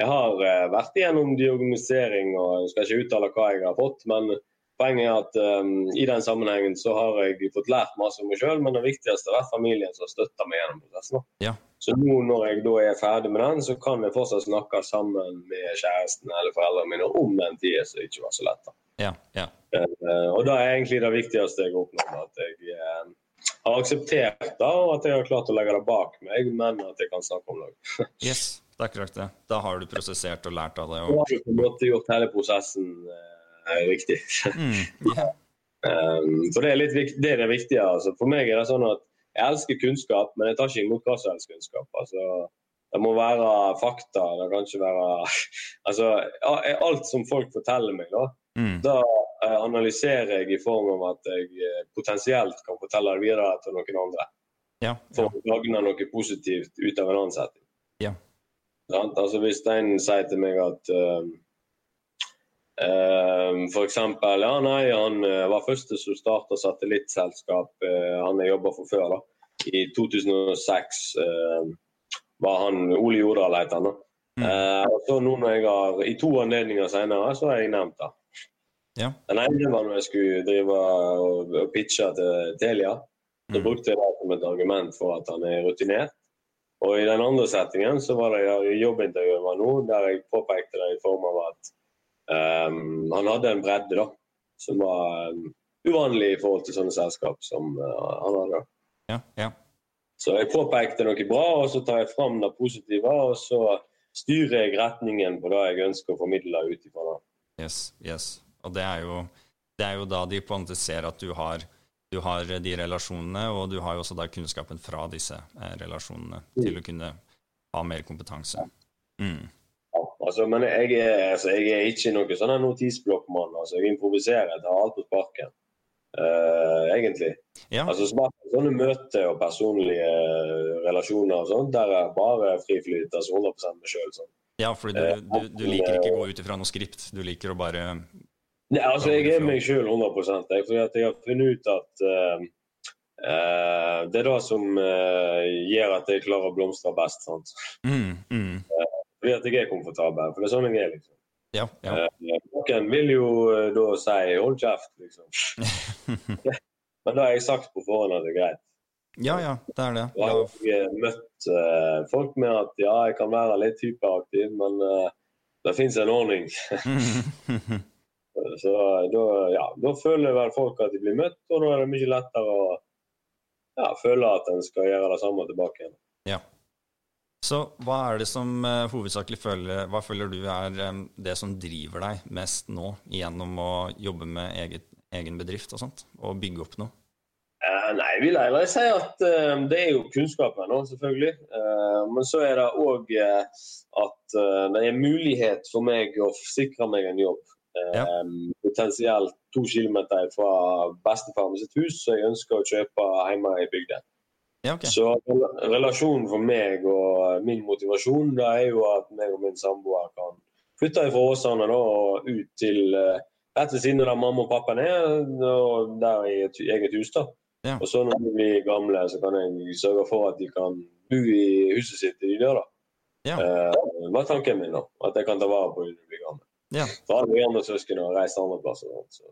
jeg har vært igjennom diagnostisering, og jeg skal ikke uttale hva jeg har fått. men Poenget er at um, i den sammenhengen så har jeg fått lært masse om meg sjøl, men det viktigste har vært familien som har støtta meg gjennom prosessen. Ja. Så nå når jeg da er ferdig med den, så kan jeg fortsatt snakke sammen med kjæresten eller foreldrene mine om den tida som ikke var så lett. da. Ja, ja. Uh, og det er egentlig det viktigste jeg har oppnådd. At jeg uh, har akseptert det, og at jeg har klart å legge det bak meg, men at jeg kan snakke om det. (laughs) yes, det er akkurat det. Da har du prosessert og lært av det. Og... Da har du på en måte gjort hele prosessen. Uh, er viktig. Mm, yeah. (laughs) um, for det er, litt, det er det viktige. Altså. For meg er det sånn at jeg elsker kunnskap, men jeg tar ikke imot hva som helst kunnskap. Altså, det må være fakta. Det kan ikke være (laughs) altså, Alt som folk forteller meg, da, mm. da uh, analyserer jeg i form av at jeg uh, potensielt kan fortelle det videre til noen andre. Ja, ja. For å lage noe positivt ut av en annen setting. Ja. Altså, hvis en sier til meg at uh, Ehm, eksempel, ja, nei, Han eh, var første som starta satellittselskap. Eh, han jeg jobba for før. da. I 2006 ehm, var han Ole Jordal, het han. da. Mm. Uh, så nå når jeg har, I to anledninger senere så har jeg nevnt det. Ja. Den ene var når jeg skulle drive og, og pitche til Telia. Så mm. brukte jeg det som et argument for at han er rutinert. Og i den andre settingen så var det jobbintervjuet nå, der jeg påpekte det i form av at Um, han hadde en bredde da, som var um, uvanlig i forhold til sånne selskap som uh, han hadde. Ja, ja. Så jeg påpekte noe bra, og så tar jeg fram det positive. Og så styrer jeg retningen på det jeg ønsker å formidle ut ifra det. Yes, yes. Og det er, jo, det er jo da de på en måte ser at du har, du har de relasjonene, og du har jo også da kunnskapen fra disse eh, relasjonene mm. til å kunne ha mer kompetanse. Mm. Altså, men jeg er, altså, jeg er ikke noen sånn notisblokkmann. Altså, jeg improviserer, jeg tar alt på sparken. Uh, egentlig. Ja. Altså, sånne møter og personlige relasjoner og sånn, der er bare fri flyt. Altså 100 meg sjøl. Sånn. Ja, for du, du, du, liker ikke å gå ut ifra noe skript. Du liker å bare Nei, altså, jeg er meg sjøl 100 jeg, fordi jeg har funnet ut at uh, uh, det er det som gjør at jeg klarer å blomstre best. Mm, mm. Fordi at jeg er komfortabel. For det er sånn jeg er, liksom. Ja, ja. Eh, noen vil jo eh, da si 'hold kjeft', liksom. (laughs) Men da har jeg sagt på forhånd at det er greit. Ja, ja, det er det. Jeg har ja. møtt uh, folk med at ja, jeg kan være litt hyperaktiv, men uh, det fins en ordning. (laughs) Så da, ja, da føler vel folk at de blir møtt, og da er det mye lettere å ja, føle at en skal gjøre det samme tilbake igjen. Ja. Så hva er det som uh, hovedsakelig føler Hva føler du er um, det som driver deg mest nå gjennom å jobbe med eget, egen bedrift og sånt, og bygge opp noe? Uh, nei, jeg vil si at uh, det er jo kunnskapen, nå, selvfølgelig. men så er det òg at det er mulighet for meg å sikre meg en jobb. Ja. Potensielt to kilometer fra bestefaren sitt hus, så jeg ønsker å kjøpe hjemme i bygda. Ja, okay. Så relasjonen for meg og min motivasjon det er jo at meg og min samboer kan flytte fra Åsane da, ut til uh, rett ved siden av der mamma og pappa er, og der i et eget hus. da. Ja. Og så når de blir gamle, så kan jeg sørge for at de kan bo i huset sitt til de dør. da. Ja. Uh, var tanken min, da. At jeg kan ta vare på dem når de blir gamle. Ja. For alle andre søsken har reist andre plasser. Så.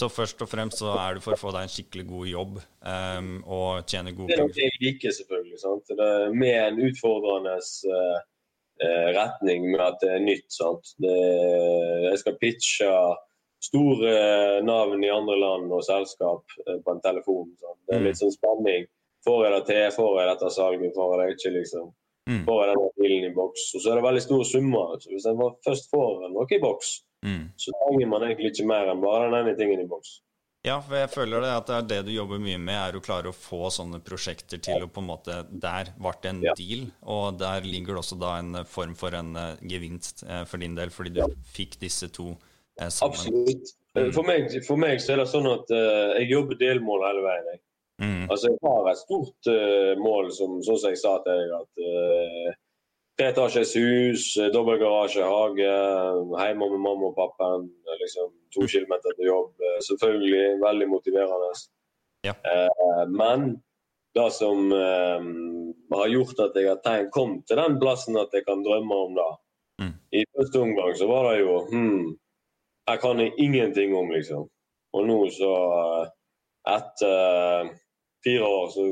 Så først og fremst så er du for å få deg en skikkelig god jobb um, og tjene gode penger. Det er noe jeg liker, selvfølgelig. Sant? Det er med en utfordrende uh, retning med at det er nytt. Sant? Det, jeg skal pitche store navn i andre land og selskap på en telefon. Sant? Det er litt mm. sånn spenning. Får jeg det til? Får jeg dette salget? Får jeg det ikke? liksom? Mm. Får jeg denne bilen i boks? Og så er det veldig store summer. Så hvis jeg først får noe i boks, Mm. Så trenger man egentlig ikke mer enn bare den ene tingen i boks. Ja, for jeg føler det at det er det du jobber mye med, er å klare å få sånne prosjekter til å på en måte Der ble det en ja. deal, og der ligger det også da en form for en uh, gevinst uh, for din del, fordi du fikk disse to eh, sammen. Absolutt. Mm. For, meg, for, meg, så er det sånn at jeg jobber delmål hele veien. Jeg. Mm. Altså, jeg har et stort mål, som, sånn som jeg sa til deg, at treetasjes hus, dobbeltgarasje, hage, hjemme med mamma og pappa. Liksom, to kilometer til jobb. Selvfølgelig veldig motiverende. Ja. Eh, men det som eh, har gjort at jeg har tenkt, kom til den plassen at jeg kan drømme om det, mm. I første omgang så var det jo hmm, Jeg kan jeg ingenting om, liksom. Og nå så, etter fire år, så,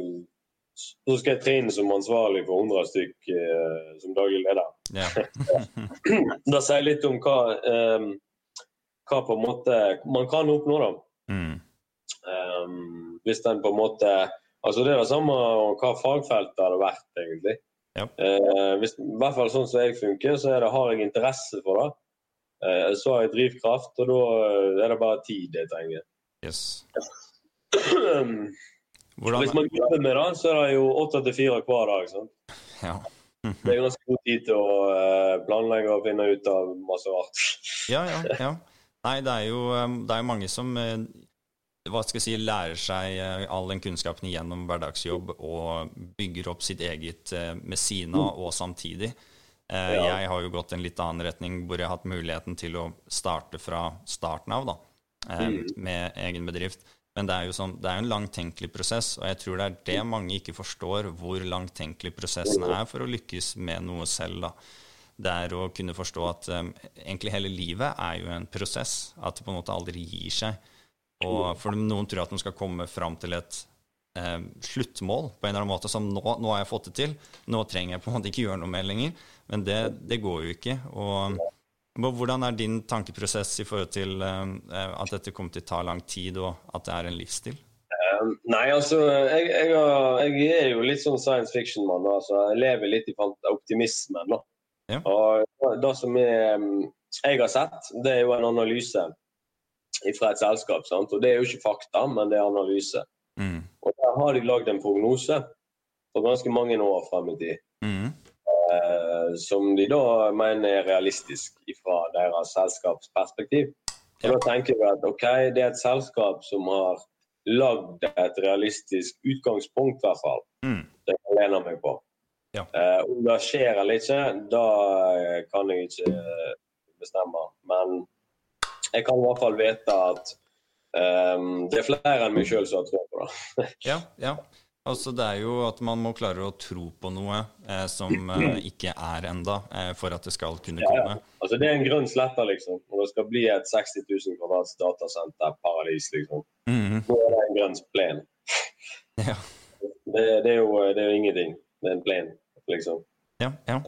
så skal jeg trene som ansvarlig for 100 stykk eh, som daglig leder. Yeah. (laughs) det sier litt om hva, eh, hva på en måte man kan oppnå, da. Mm. Um, hvis den på en måte Altså Det er det samme hva fagfeltet hadde vært, egentlig. Ja. Eh, hvis, I hvert fall sånn som jeg funker, så det, har jeg interesse for det. Eh, så har jeg drivkraft, og da er det bare tid jeg trenger. Yes. (clears throat) Hvordan... Hvis man jobber med det, så er det jo åtte til fire hver dag. Sant? Ja. det er ganske god tid til å uh, planlegge og finne ut av masse rart. (laughs) ja, ja, ja. Nei, det er jo det er mange som hva skal jeg si, lærer seg eh, all den kunnskapen gjennom hverdagsjobb og bygger opp sitt eget eh, med sina og samtidig. Eh. Jeg har jo gått en litt annen retning hvor jeg har hatt muligheten til å starte fra starten av da, mm. med egen bedrift. Men det er jo sånn, det er en langtenkelig prosess, og jeg tror det er det mange ikke forstår, hvor langtenkelig prosessen er for å lykkes med noe selv. da. Det er å kunne forstå at um, egentlig hele livet er jo en prosess. At det på en måte aldri gir seg. Og for noen tror at de skal komme fram til et eh, sluttmål på en eller annen måte som nå, nå, har jeg fått det til, nå trenger jeg på en måte ikke gjøre noe mer lenger. Men det, det går jo ikke. Og, hvordan er din tankeprosess i forhold til eh, at dette kommer til å ta lang tid, og at det er en livsstil? Um, nei, altså jeg, jeg, jeg, er jo litt sånn science fiction-mann. Altså, jeg lever litt i optimismen. Da. Ja. Og det som jeg, jeg har sett, det er jo en analyse fra et selskap. Sant? Og Det er jo ikke fakta, men det er analyse. Mm. Og Der har de lagd en prognose for ganske mange år frem i tid. Mm. Eh, som de da mener er realistisk fra deres selskapsperspektiv. Og Da tenker vi at ok, det er et selskap som har lagd et realistisk utgangspunkt, i hvert fall. Mm. Det kan jeg lene meg på. Ja. Eh, om det skjer eller ikke, da kan jeg ikke bestemme. Men jeg kan i hvert fall vite at um, det er flere enn meg sjøl som har tro på det. ja, ja. Altså, det er jo at man må klare å tro på noe eh, som eh, ikke er enda, eh, for at det skal kunne ja, komme. Ja. Altså, det er en grønn slette, liksom. Når det skal bli et 60 000 kvadrats datasenterparadis, liksom. Mm -hmm. Nå er det en grønn plen. ja. det, det, er jo, det, er jo, ingenting. Det er en plen, liksom. Ja, ja.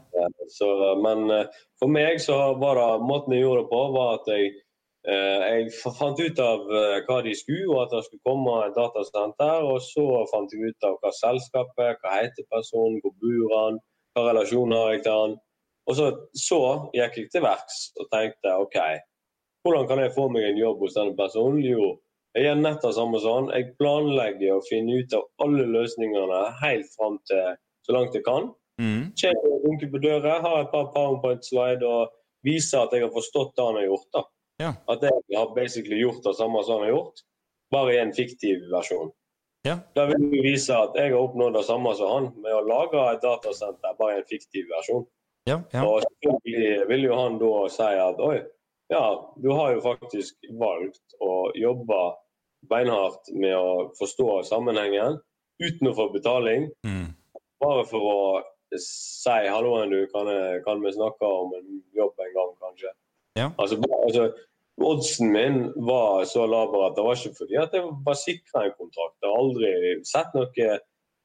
Så, men eh, for meg så var det måten jeg gjorde det på, var at jeg Eh, jeg fant ut av eh, hva de skulle, og at det skulle komme et datasenter. Og så fant jeg ut av hva selskapet, hva heter personen, hvor bor han, hva relasjon har jeg til han. Og så, så gikk jeg til verks og tenkte OK, hvordan kan jeg få meg en jobb hos denne personen? Jo, jeg gjør nett det samme sånn. Jeg planlegger å finne ut av alle løsningene helt fram til så langt jeg kan. Mm. Kjenner, dunker på døra, har et par powerpoint-slide og viser at jeg har forstått det han har gjort. da. Ja. At jeg har basically gjort det samme som han har gjort, bare i en fiktiv versjon. Ja. Da vil vi vise at jeg har oppnådd det samme som han, med å lage et datasenter bare i en fiktiv versjon. Ja, ja. Og selvfølgelig vil jo han da si at oi, ja, du har jo faktisk valgt å jobbe beinhardt med å forstå sammenhengen uten å få betaling. Mm. Bare for å si halloen, du, kan, jeg, kan vi snakke om en jobb en gang, kanskje? Ja. Altså, altså, oddsen min var så laber at det var ikke fordi at jeg var sikra en kontrakt. Jeg har aldri sett noe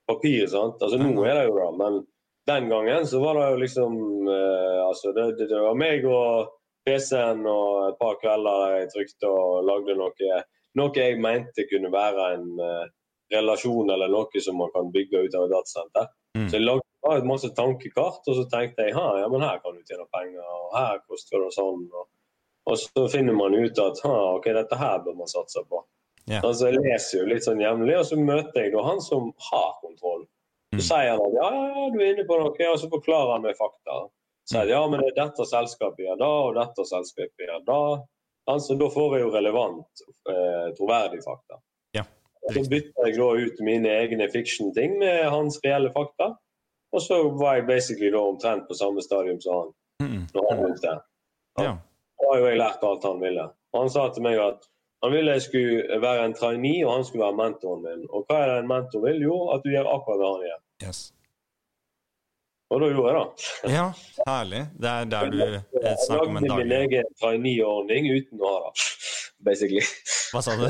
papir. sant? Altså Nå er det jo det, men den gangen så var det jo liksom eh, altså det, det, det, var meg og PC-en og et par kvelder der jeg trykte og lagde noe, noe jeg mente kunne være en eh, relasjon eller noe som man kan bygge ut av et datasenter. Mm. Så jeg lagde et masse tankekart, og så tenkte jeg ja, men her kan du tjene penger, og her koster det sånn. og og så finner man ut at ok, dette her bør man satse på. Yeah. Altså, Jeg leser jo litt sånn jevnlig, og så møter jeg da han som har kontroll. Så mm. sier han at ja, ja, du er inne på noe, og så forklarer han meg fakta. Så sier ja, men det er dette selskapet gjør da, og dette selskapet gjør da. Altså, da får jeg jo relevant, eh, troverdig fakta. Yeah. Så bytter jeg da ut mine egne fiction-ting med hans reelle fakta. Og så var jeg basically da omtrent på samme stadium som han. Mm. når han begynte. Ja. Har jo jeg lært alt han ville. Og han sa til meg at han ville jeg skulle være en trainee, og han skulle være mentoren min. Og hva er det en mentor vil? Jo, at du gjør akkurat det han gjør. Yes. Og da gjorde jeg det. Ja, herlig. Det er der du eh, snakker om en dag. Jeg lagde min egen trainee-ordning uten å ha det, (laughs) basically. Hva sa du?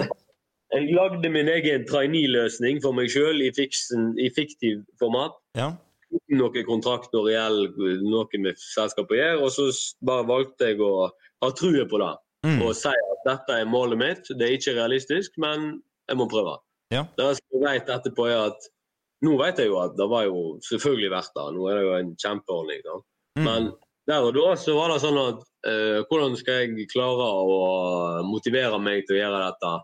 Jeg lagde min egen trainee-løsning for meg sjøl i, i, fiktiv format. Ja. Uten noen kontrakt og reell noe med selskapet å gjøre. Og så bare valgte jeg å ha trua på det. Mm. Og sier at dette er målet mitt. Det er ikke realistisk, men jeg må prøve. Ja. Det jeg vet etterpå er at nå vet jeg jo at det var jo selvfølgelig verdt det. Nå er det jo en kjempeordning. Mm. Men der og da så var det sånn at uh, hvordan skal jeg klare å motivere meg til å gjøre dette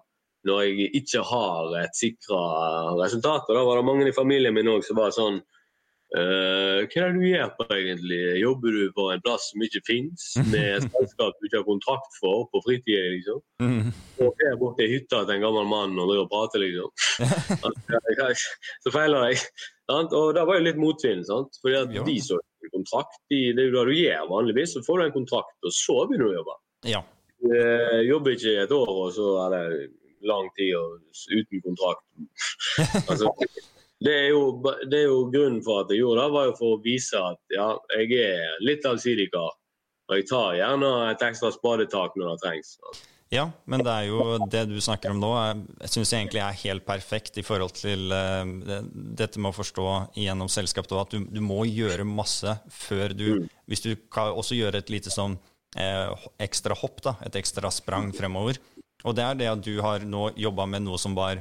når jeg ikke har et sikra resultat? Og da var det mange i familien min òg som var sånn Uh, hva er det du gjør på egentlig? Jobber du på en plass som ikke finnes, med et (laughs) selskap du ikke har kontrakt for på fritida, liksom? Mm. Og er borte i hytta til en gammel mann og driver og prater, liksom. (laughs) så feiler jeg. Sant? Og det var jo litt motvind, sant? fordi at de så en kontrakt. De, det er jo det du gjør vanligvis, så får du en kontrakt, og så begynner du å jobbe. Ja. Uh, jobber ikke et år, og så er det lang tid og uten kontrakt. (laughs) altså, det er, jo, det er, jo, grunnen for at jeg gjorde det, var jo for å vise at ja, jeg er litt allsidig kar. Og jeg tar gjerne et ekstra spadetak når det trengs. Ja, men det er jo det du snakker om nå, jeg syns egentlig er helt perfekt i forhold til uh, dette med å forstå gjennom selskapet at du, du, må gjøre masse før du mm. Hvis du kan også gjøre et lite sånn uh, ekstra hopp, da, et ekstra sprang fremover. Og det er det at du har nå jobba med noe som var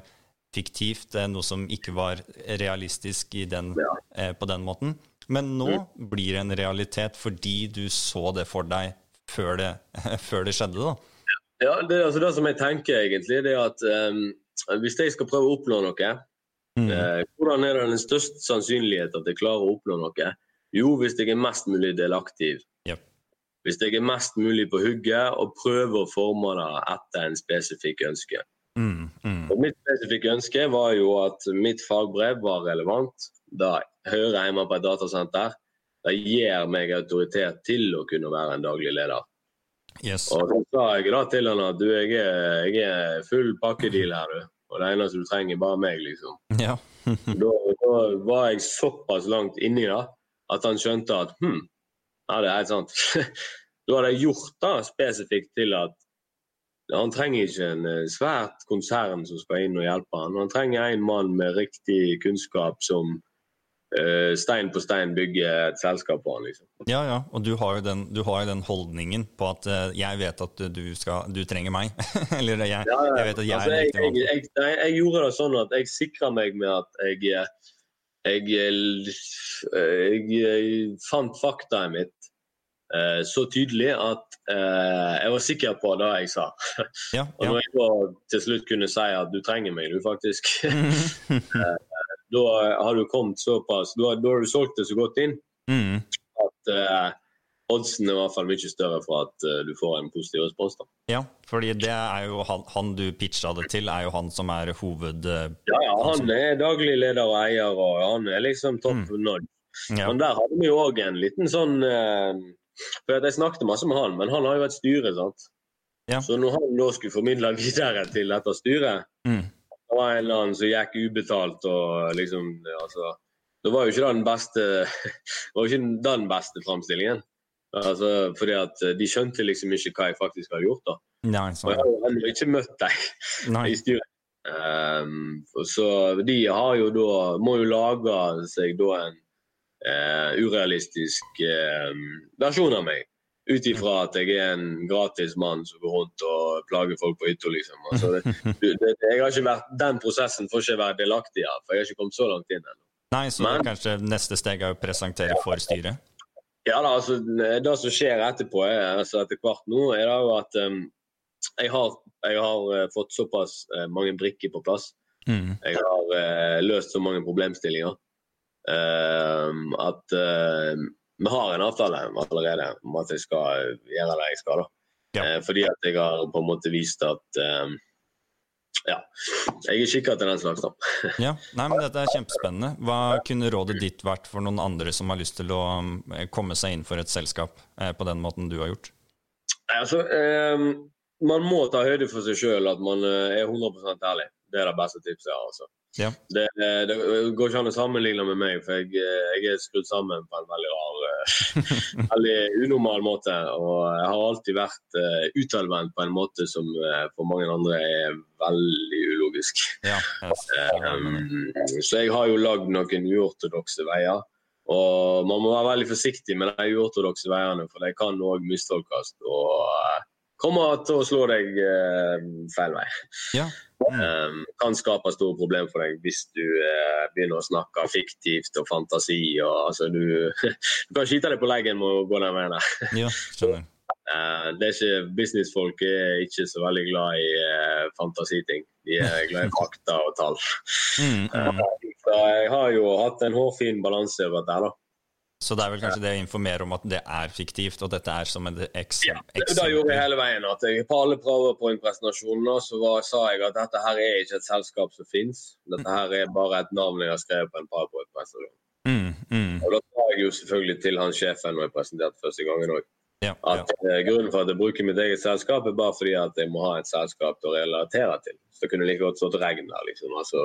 fiktivt, noe som ikke var realistisk den, ja. eh, på den måten. Men nå mm. blir det en realitet fordi du så det for deg før det, (laughs) før det skjedde, da. Ja, det, altså det som jeg tenker egentlig, det er at um, hvis jeg skal prøve å oppnå noe, mm. uh, hvordan er det den største sannsynlighet at jeg klarer å oppnå noe? Jo, hvis jeg er mest mulig delaktig. Yep. Hvis jeg er mest mulig på hugget og prøver å forme det etter en spesifikk ønske. Mm, mm. Og mitt spesifikke ønske var jo at mitt fagbrev var relevant. Da hører hjemme på et datasenter. Det gir meg autoritet til å kunne være en daglig leder. Yes. Og så sa jeg da til han at du, jeg er, jeg er full pakkedeal her, du. Og det eneste du trenger, er bare meg, liksom. Ja. (laughs) da, da, var jeg såpass langt inni det at han skjønte at hm, ja, det er helt sant. (laughs) da hadde jeg gjort det spesifikt til at han trenger ikke en eh, svært konsern som skal inn og hjelpe han. Han trenger en mann med riktig kunnskap som uh, stein på stein bygger et selskap på han. Liksom. Ja, ja, og du har jo den, har den holdningen på at uh, jeg vet at du, skal, du trenger meg. (laughs) Eller jeg, ja, jeg, vet at jeg altså, er riktig mann. Jeg, jeg, jeg, gjorde det sånn at jeg sikra meg med at jeg, jeg fant faktaet mitt så tydelig at Eh, jeg var sikker på det jeg sa. (laughs) Ja, og når jeg da til slutt kunne si at du trenger meg, du faktisk (laughs) eh, Da har du kommet såpass Da har du solgt det så godt inn mm. at oddsen er i hvert fall mye større for at uh, du får en positiv respons. da. Ja, fordi det er jo han, han, du pitcha det til, er jo han som er hoved... Uh, ja, ja, han er daglig leder og eier, og han er liksom topp mm. nod. Ja. Men der hadde vi òg en liten sånn uh, for Jeg snakket masse med han, men han har jo et styre. sant? Ja. Så når han da skulle formidle videre til dette styret, mm. det var en eller annen som gikk ubetalt og liksom altså, Det var jo ikke den beste (laughs) det var ikke den beste framstillingen. Altså, fordi at de skjønte liksom ikke hva jeg faktisk hadde gjort. da. Nei, og jeg har ennå ikke møtt deg (laughs) i styret. Um, så de har jo da, må jo lage seg da en uh, urealistisk uh, versjon av meg. Ut ifra at jeg er en gratis mann som går rundt og plager folk på hytta, liksom. Altså, det, det, jeg har ikke vært, den prosessen får ikke være delaktig av, for jeg har ikke kommet så langt inn ennå. Nei, så Men, kanskje neste steg er å presentere for styret? Ja, da, altså, Det som skjer etterpå, er, altså etter hvert nå, er det jo at um, jeg, har, jeg har, uh, fått såpass mange brikker på plass. Mm. Jeg har uh, løst så mange problemstillinger. Ehm, at eh, vi har en avtale allerede om at jeg skal gjøre det jeg skal. da. Ja. Eh, fordi at jeg har på en måte vist at ehm, ja, jeg er kikka til den slags. da. ja, (laughs) nei, men Dette er kjempespennende. Hva kunne rådet ditt vært for noen andre som har lyst til å eh, komme seg inn for et selskap på den måten du har gjort? Altså, um, man må ta høyde for seg sjøl at man eh, er 100 ærlig. Det er det beste tipset jeg har. Altså. Ja. Det, det, går ikke an å sammenligne med meg, for jeg, jeg er skrudd sammen på en veldig rar, eh, (laughs) veldig unormal måte. Og jeg har alltid vært uh, utadvendt på en måte som uh, for mange andre er veldig ulogisk. Ja, um, så jeg har jo lagd noen uortodokse veier. Og man må være veldig forsiktig med de uortodokse veiene, for de kan òg mistolkes. Og uh, kommer til å slå deg eh, feil vei. Ja. Mm. Kan skape store problemer for deg hvis du eh, begynner å snakke fiktivt og fantasi. Og, altså, du, (laughs) du, kan skyte deg på leggen med å gå den veien der. (laughs) ja, skjønner. Uh, det er ikke, Businessfolk er ikke så veldig glad i uh, fantasiting. De er (laughs) glad i fakta og tall. Mm, mm. så jeg har jo hatt en hårfin balanse over dette. da. Så det er vel kanskje det å informere om at det er fiktivt, og dette er som en eksempel? Ja, det gjorde jeg hele veien. at jeg På alle powerpoint-presentasjonene så var, sa jeg at dette her er ikke et selskap som fins. Dette her er bare et navn jeg har skrevet på en powerpoint-presentasjon. Mm, mm. Og da sa jeg jo selvfølgelig til han sjefen når jeg presenterte første gangen òg. Ja, at ja. uh, Grunnen for at jeg bruker mitt eget selskap, er bare fordi at jeg må ha et selskap til å relatere til. Så det kunne like godt stått Regn der, liksom. Altså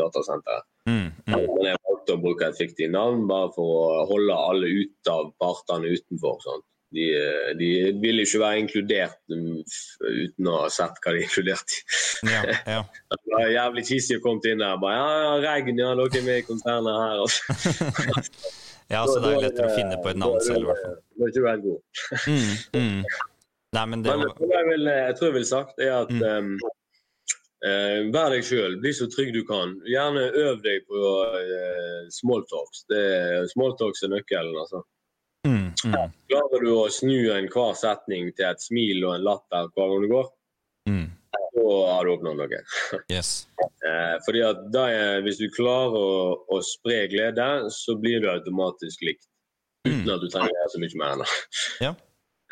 datasenteret. Mm, mm. Men jeg valgte å bruke et fiktivt navn bare for å holde alle ut av partene utenfor. Sant? De, de ville ikke være inkludert um, uten å ha sett hva de inkluderte i. Ja, ja. (laughs) det var jævlig cheesy å komme inn der bare ja, Regn, ja, dere er med i konsernet her. Altså. (laughs) ja, så det er jo lettere å finne på et navn selv, i hvert fall. Da er ikke du helt god. Mm, mm. Nei, men det Men var jeg, vil, jeg tror jeg ville sagt er at Mm. um, eh, Vær deg sjøl, bli så trygg du kan. Gjerne øv deg på eh, smalltalks. Smalltalks er nøkkelen. altså. mm, mm, Klarer du å snu enhver setning til et smil og en latter hver gang du går, mm. så har du oppnådd noe. (laughs) Yes. Eh, fordi at er, Hvis du klarer å, å spre glede, så blir du automatisk likt. Uten Mm. at du trenger så mye mer. Ja.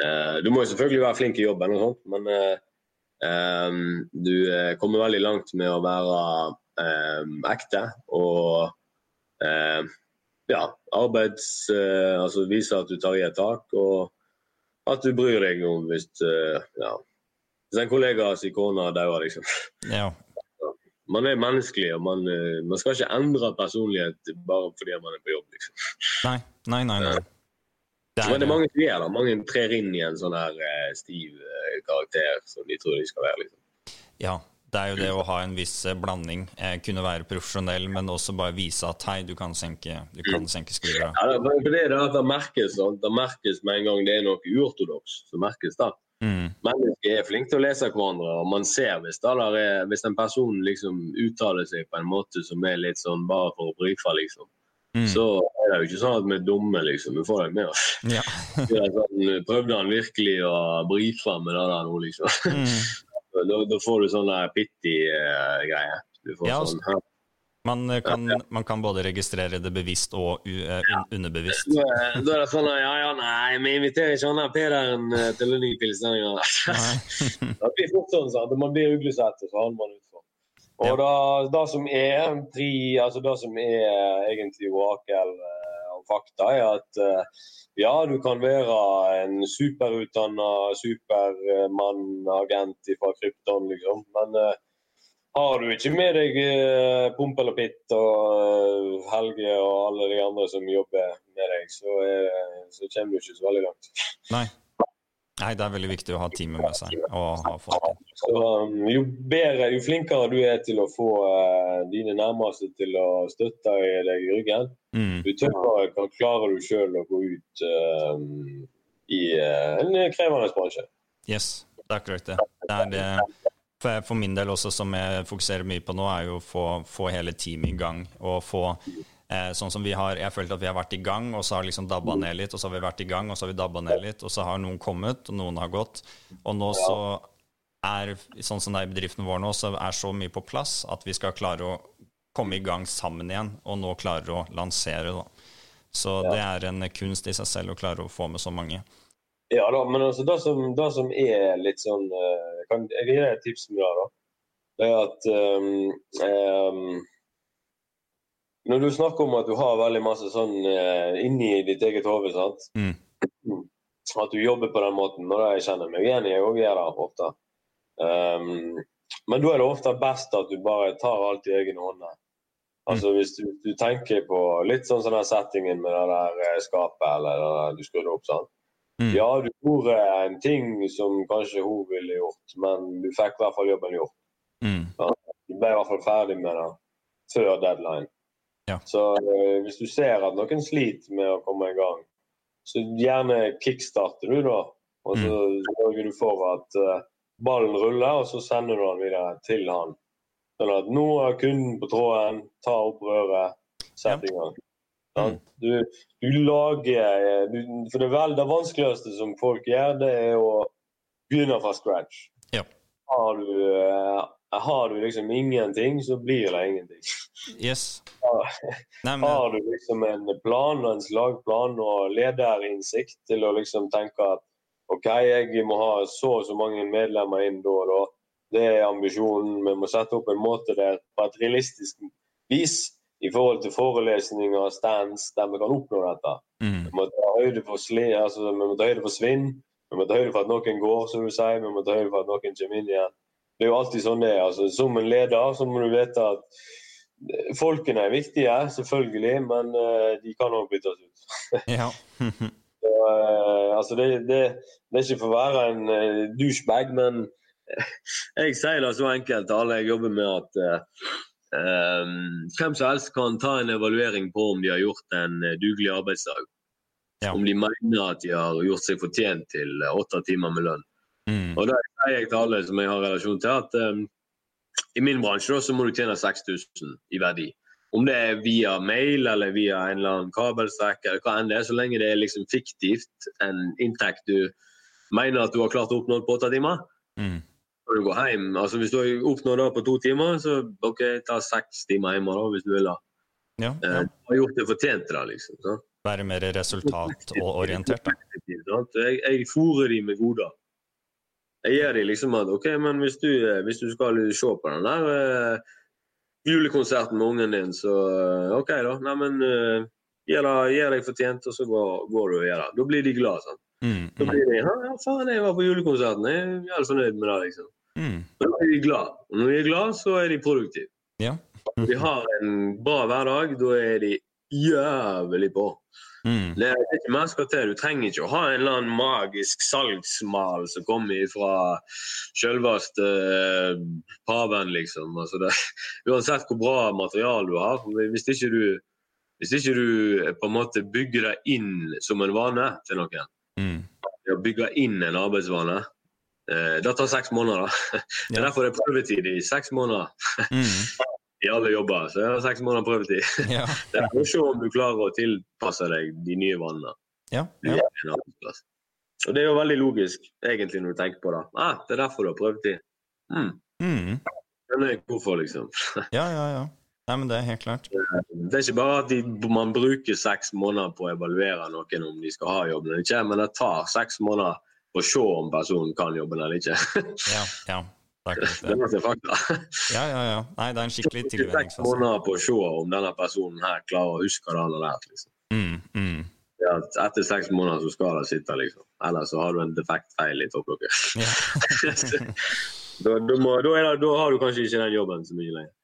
Eh, du må jo selvfølgelig være flink i jobben, og sånt, men eh, du eh, kommer veldig langt med å være eh, ekte og eh, ja, arbeids... eh, altså vise at du tar i et tak, og at du bryr deg om hvis eh, ja, hvis en kollega sin kone dauer, liksom. Ja. (laughs) Man er menneskelig, og man, man skal ikke endre personlighet bare fordi man er på jobb. liksom. Nei, nei, nei. nei. Det Men det er mange som gjør det. Mange trer inn i en sånn her eh, stiv eh, karakter som de tror de skal være. liksom. ja, det er jo det å ha en viss eh, blanding. Kunne være profesjonell, men også bare vise at hei, du kan senke, du kan senke skuldra. Ja, det, det det det merkes, det merkes med en gang det er noe uortodoks. så merkes det. Mm, Mennesker er flinke til å lese hverandre, og man ser hvis, da, der er, hvis en person liksom uttaler seg på en måte som er litt sånn bare for å brife, liksom. Mm. Så er det jo ikke sånn at vi er dumme, liksom. Vi får det med oss. Ja. (laughs) Sånn, prøvde han virkelig å brife med det der nå, liksom? Mm. (laughs) Da, da får du sånne pitty-greier. Du får Ja, sånn ja. Man, eh, kan, man kan både registrere det bevisst og eh, un, underbevisst. Da er da er det sånn ja, ja, nei, vi inviterer ikke han Pederen eh, til en ny pilsner. (laughs) Det blir fort sånn, sant? Man blir uglesett, og så holder man utfor. Og Ja. det som er pri, altså det som er eh, egentlig orakel eh, og fakta, er at eh, ja, du kan være en superutdanna supermann, agent fra Krypton, liksom, men har du ikke med deg Pompel og Pitt og Helge og alle de andre som jobber med deg, så, er, så kommer du ikke så veldig langt. Nei. Nei, det er veldig viktig å ha teamet med seg og ha folk. Så um, jo bedre, jo flinkere du er til å få uh, dine nærmeste til å støtte deg i ryggen, Mm, jo tøffere kan- klarer du sjøl å gå ut uh, i uh, en krevende bransje. yes, det er akkurat det. det, er det for min del også, som jeg fokuserer mye på nå, er jo å få, få hele teamet i gang. Og få eh, sånn som vi har Jeg følte at vi har vært i gang, og så har liksom dabba ned litt, og så har vi vært i gang, og så har vi dabba ned litt, og så har noen kommet, og noen har gått. Og nå så er sånn som det er i bedriften vår nå, så er så mye på plass at vi skal klare å komme i gang sammen igjen, og nå klarer å lansere. da. Så det er en kunst i seg selv å klare å få med så mange. Ja da, men altså det som, det som er litt sånn eh, Jeg kan kan gi et tips med det. da. Det er at um, um, Når du snakker om at du har veldig masse sånn uh, inni ditt eget hode, sant? Mm. At du jobber på den måten, og det kjenner meg igjen i, jeg gjør det ofte. Um, men da er det ofte best at du bare tar alt i egne hånder. Altså Hvis du, du, tenker på litt sånn sånn settingen med det der eh, skapet eller det der du skrudde opp. sånn. Mm. Ja, du gjorde en ting som kanskje hun ville gjort, men du fikk i hvert fall jobben gjort. Mm. Ja, du ble i hvert fall ferdig med det før deadline. Ja. Så uh, hvis du ser at noen sliter med å komme i gang, så gjerne kickstarter du, da. Og så mm. du for at uh, ballen ruller, og så sender du den videre til han. Sånn at nå er kunden på tråden, ta opp røret, sett i gang. Mm. Du, du, lager du, For det, vel, det vanskeligste som folk gjør, det er å begynne fra scratch. Ja. Har, du, har du liksom ingenting, så blir det ingenting. Yes. (laughs) Nei, men... Har du liksom en plan, en slagplan og lederinnsikt til å liksom tenke at OK, jeg må ha så og så mange medlemmer inn da og da. Det er ambisjonen. Vi må sette opp en måte der på et realistisk vis i forhold til forelesninger og stands der vi kan oppnå dette. Mm. Vi må ta høyde for, sli, altså, vi må ta høyde for svinn, vi må ta høyde for at noen går, som du sier, vi må ta høyde for at noen kommer inn igjen. Det er jo alltid sånn det er. Altså, som en leder så må du vite at folkene er viktige, selvfølgelig, men uh, de kan òg byttes ut. (laughs) ja. (laughs) uh, altså det, det, det, er ikke for å være en uh, douchebag, men (laughs) jeg sier det så enkelt til alle jeg jobber med, at hvem som helst kan ta en evaluering på om de har gjort en dugelig arbeidsdag. Ja. Om de mener at de har gjort seg fortjent til åtte timer med lønn. Mm. Og da sier jeg til alle som jeg har relasjon til, at um, i min bransje da, så må du tjene 6000 i verdi. Om det er via mail eller via en eller annen kabelstrekk, eller hva enn det er, så lenge det er liksom fiktivt en inntekt du mener at du har klart å oppnå på åtte timer. Mm. Når du gå hjem, altså Hvis du har oppnådd det på to timer, så ok, ta seks timer hjemme da, hvis du vil. da. Ja, ja. Eh, du har gjort det fortjent det, liksom. Så. Være mer resultatorientert, da. Jeg, jeg fôrer de med goder. Jeg gir dem liksom at OK, men hvis du, eh, hvis du skal se på den der uh, julekonserten med ungen din, så uh, OK, da. Neimen, uh, gir deg fortjent, og så går, går, du og gjør det. Da blir de glad, sant. Mm, Da blir de ja, faen, jeg var på julekonserten, jeg er helt fornøyd med det, liksom. Mm. Da blir de glad. Og når de er glad, så er de produktive. Ja. Mm. de har en bra hverdag, da er de jævlig på. Mm. Det er ikke skal til. Du trenger ikke å ha en eller annen magisk salgsmal som kommer fra selveste uh, paven, liksom. Altså det, (laughs) uansett hvor bra materiale du har. Hvis ikke du, hvis ikke du eh, på en måte bygger deg inn som en vane til noen, mm. bygge inn en arbeidsvane uh, Det tar seks måneder. da. (laughs) Det er derfor det er prøvetid i seks måneder. Mm. (laughs) i alle jobber. Så jeg har seks måneder prøvetid. (laughs) Ja. det er for å se om du klarer å tilpasse deg de nye vannene. Ja, ja. Og det er jo veldig logisk, egentlig, når du tenker på det. Ah, det er derfor du har prøvetid. Mm. Mm. Skjønner jeg hvorfor, liksom. (laughs) ja, ja, ja. Nei, men Det er helt klart. Det er ikke bare at de, man bruker seks måneder på å evaluere noen om de skal ha jobben eller ikke, men det tar seks måneder på å se om personen kan jobben eller ikke. (laughs) ja, ja. Det er fakta. Ja, ja, ja. Nei, det er en skikkelig tilvenningsfase. Seks måneder på å se om denne personen her klarer å huske hva han har lært. liksom. Mm, mm. Ja, etter seks måneder så skal det sitte, liksom. Ellers så har du en defekt feil i topplokket. Ja. (laughs) da, da, må, da, det, da, har du kanskje ikke den jobben så mye lenger.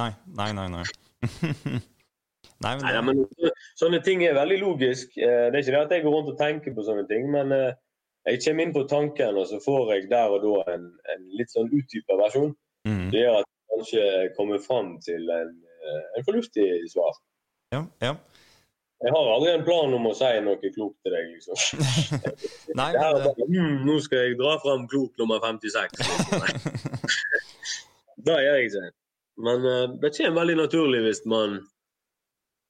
Nei, nei, nei. nei. (laughs) nei, men, nei, men sånne ting er veldig logisk. Eh, det er ikke det at jeg går rundt og tenker på sånne ting, men uh, jeg kommer inn på tanken, og så får jeg der og da en, en litt sånn utdypa versjon. Mm. Det gjør at jeg kanskje kommer fram til en, eh, en fornuftig svar. Ja, ja. Jeg har aldri en plan om å si noe klokt til deg, liksom. (laughs) Nei, men... bare, mm, nå skal jeg dra fram klok nummer 56. Liksom. det gjør jeg ikke. Men uh, det kommer veldig naturlig hvis man,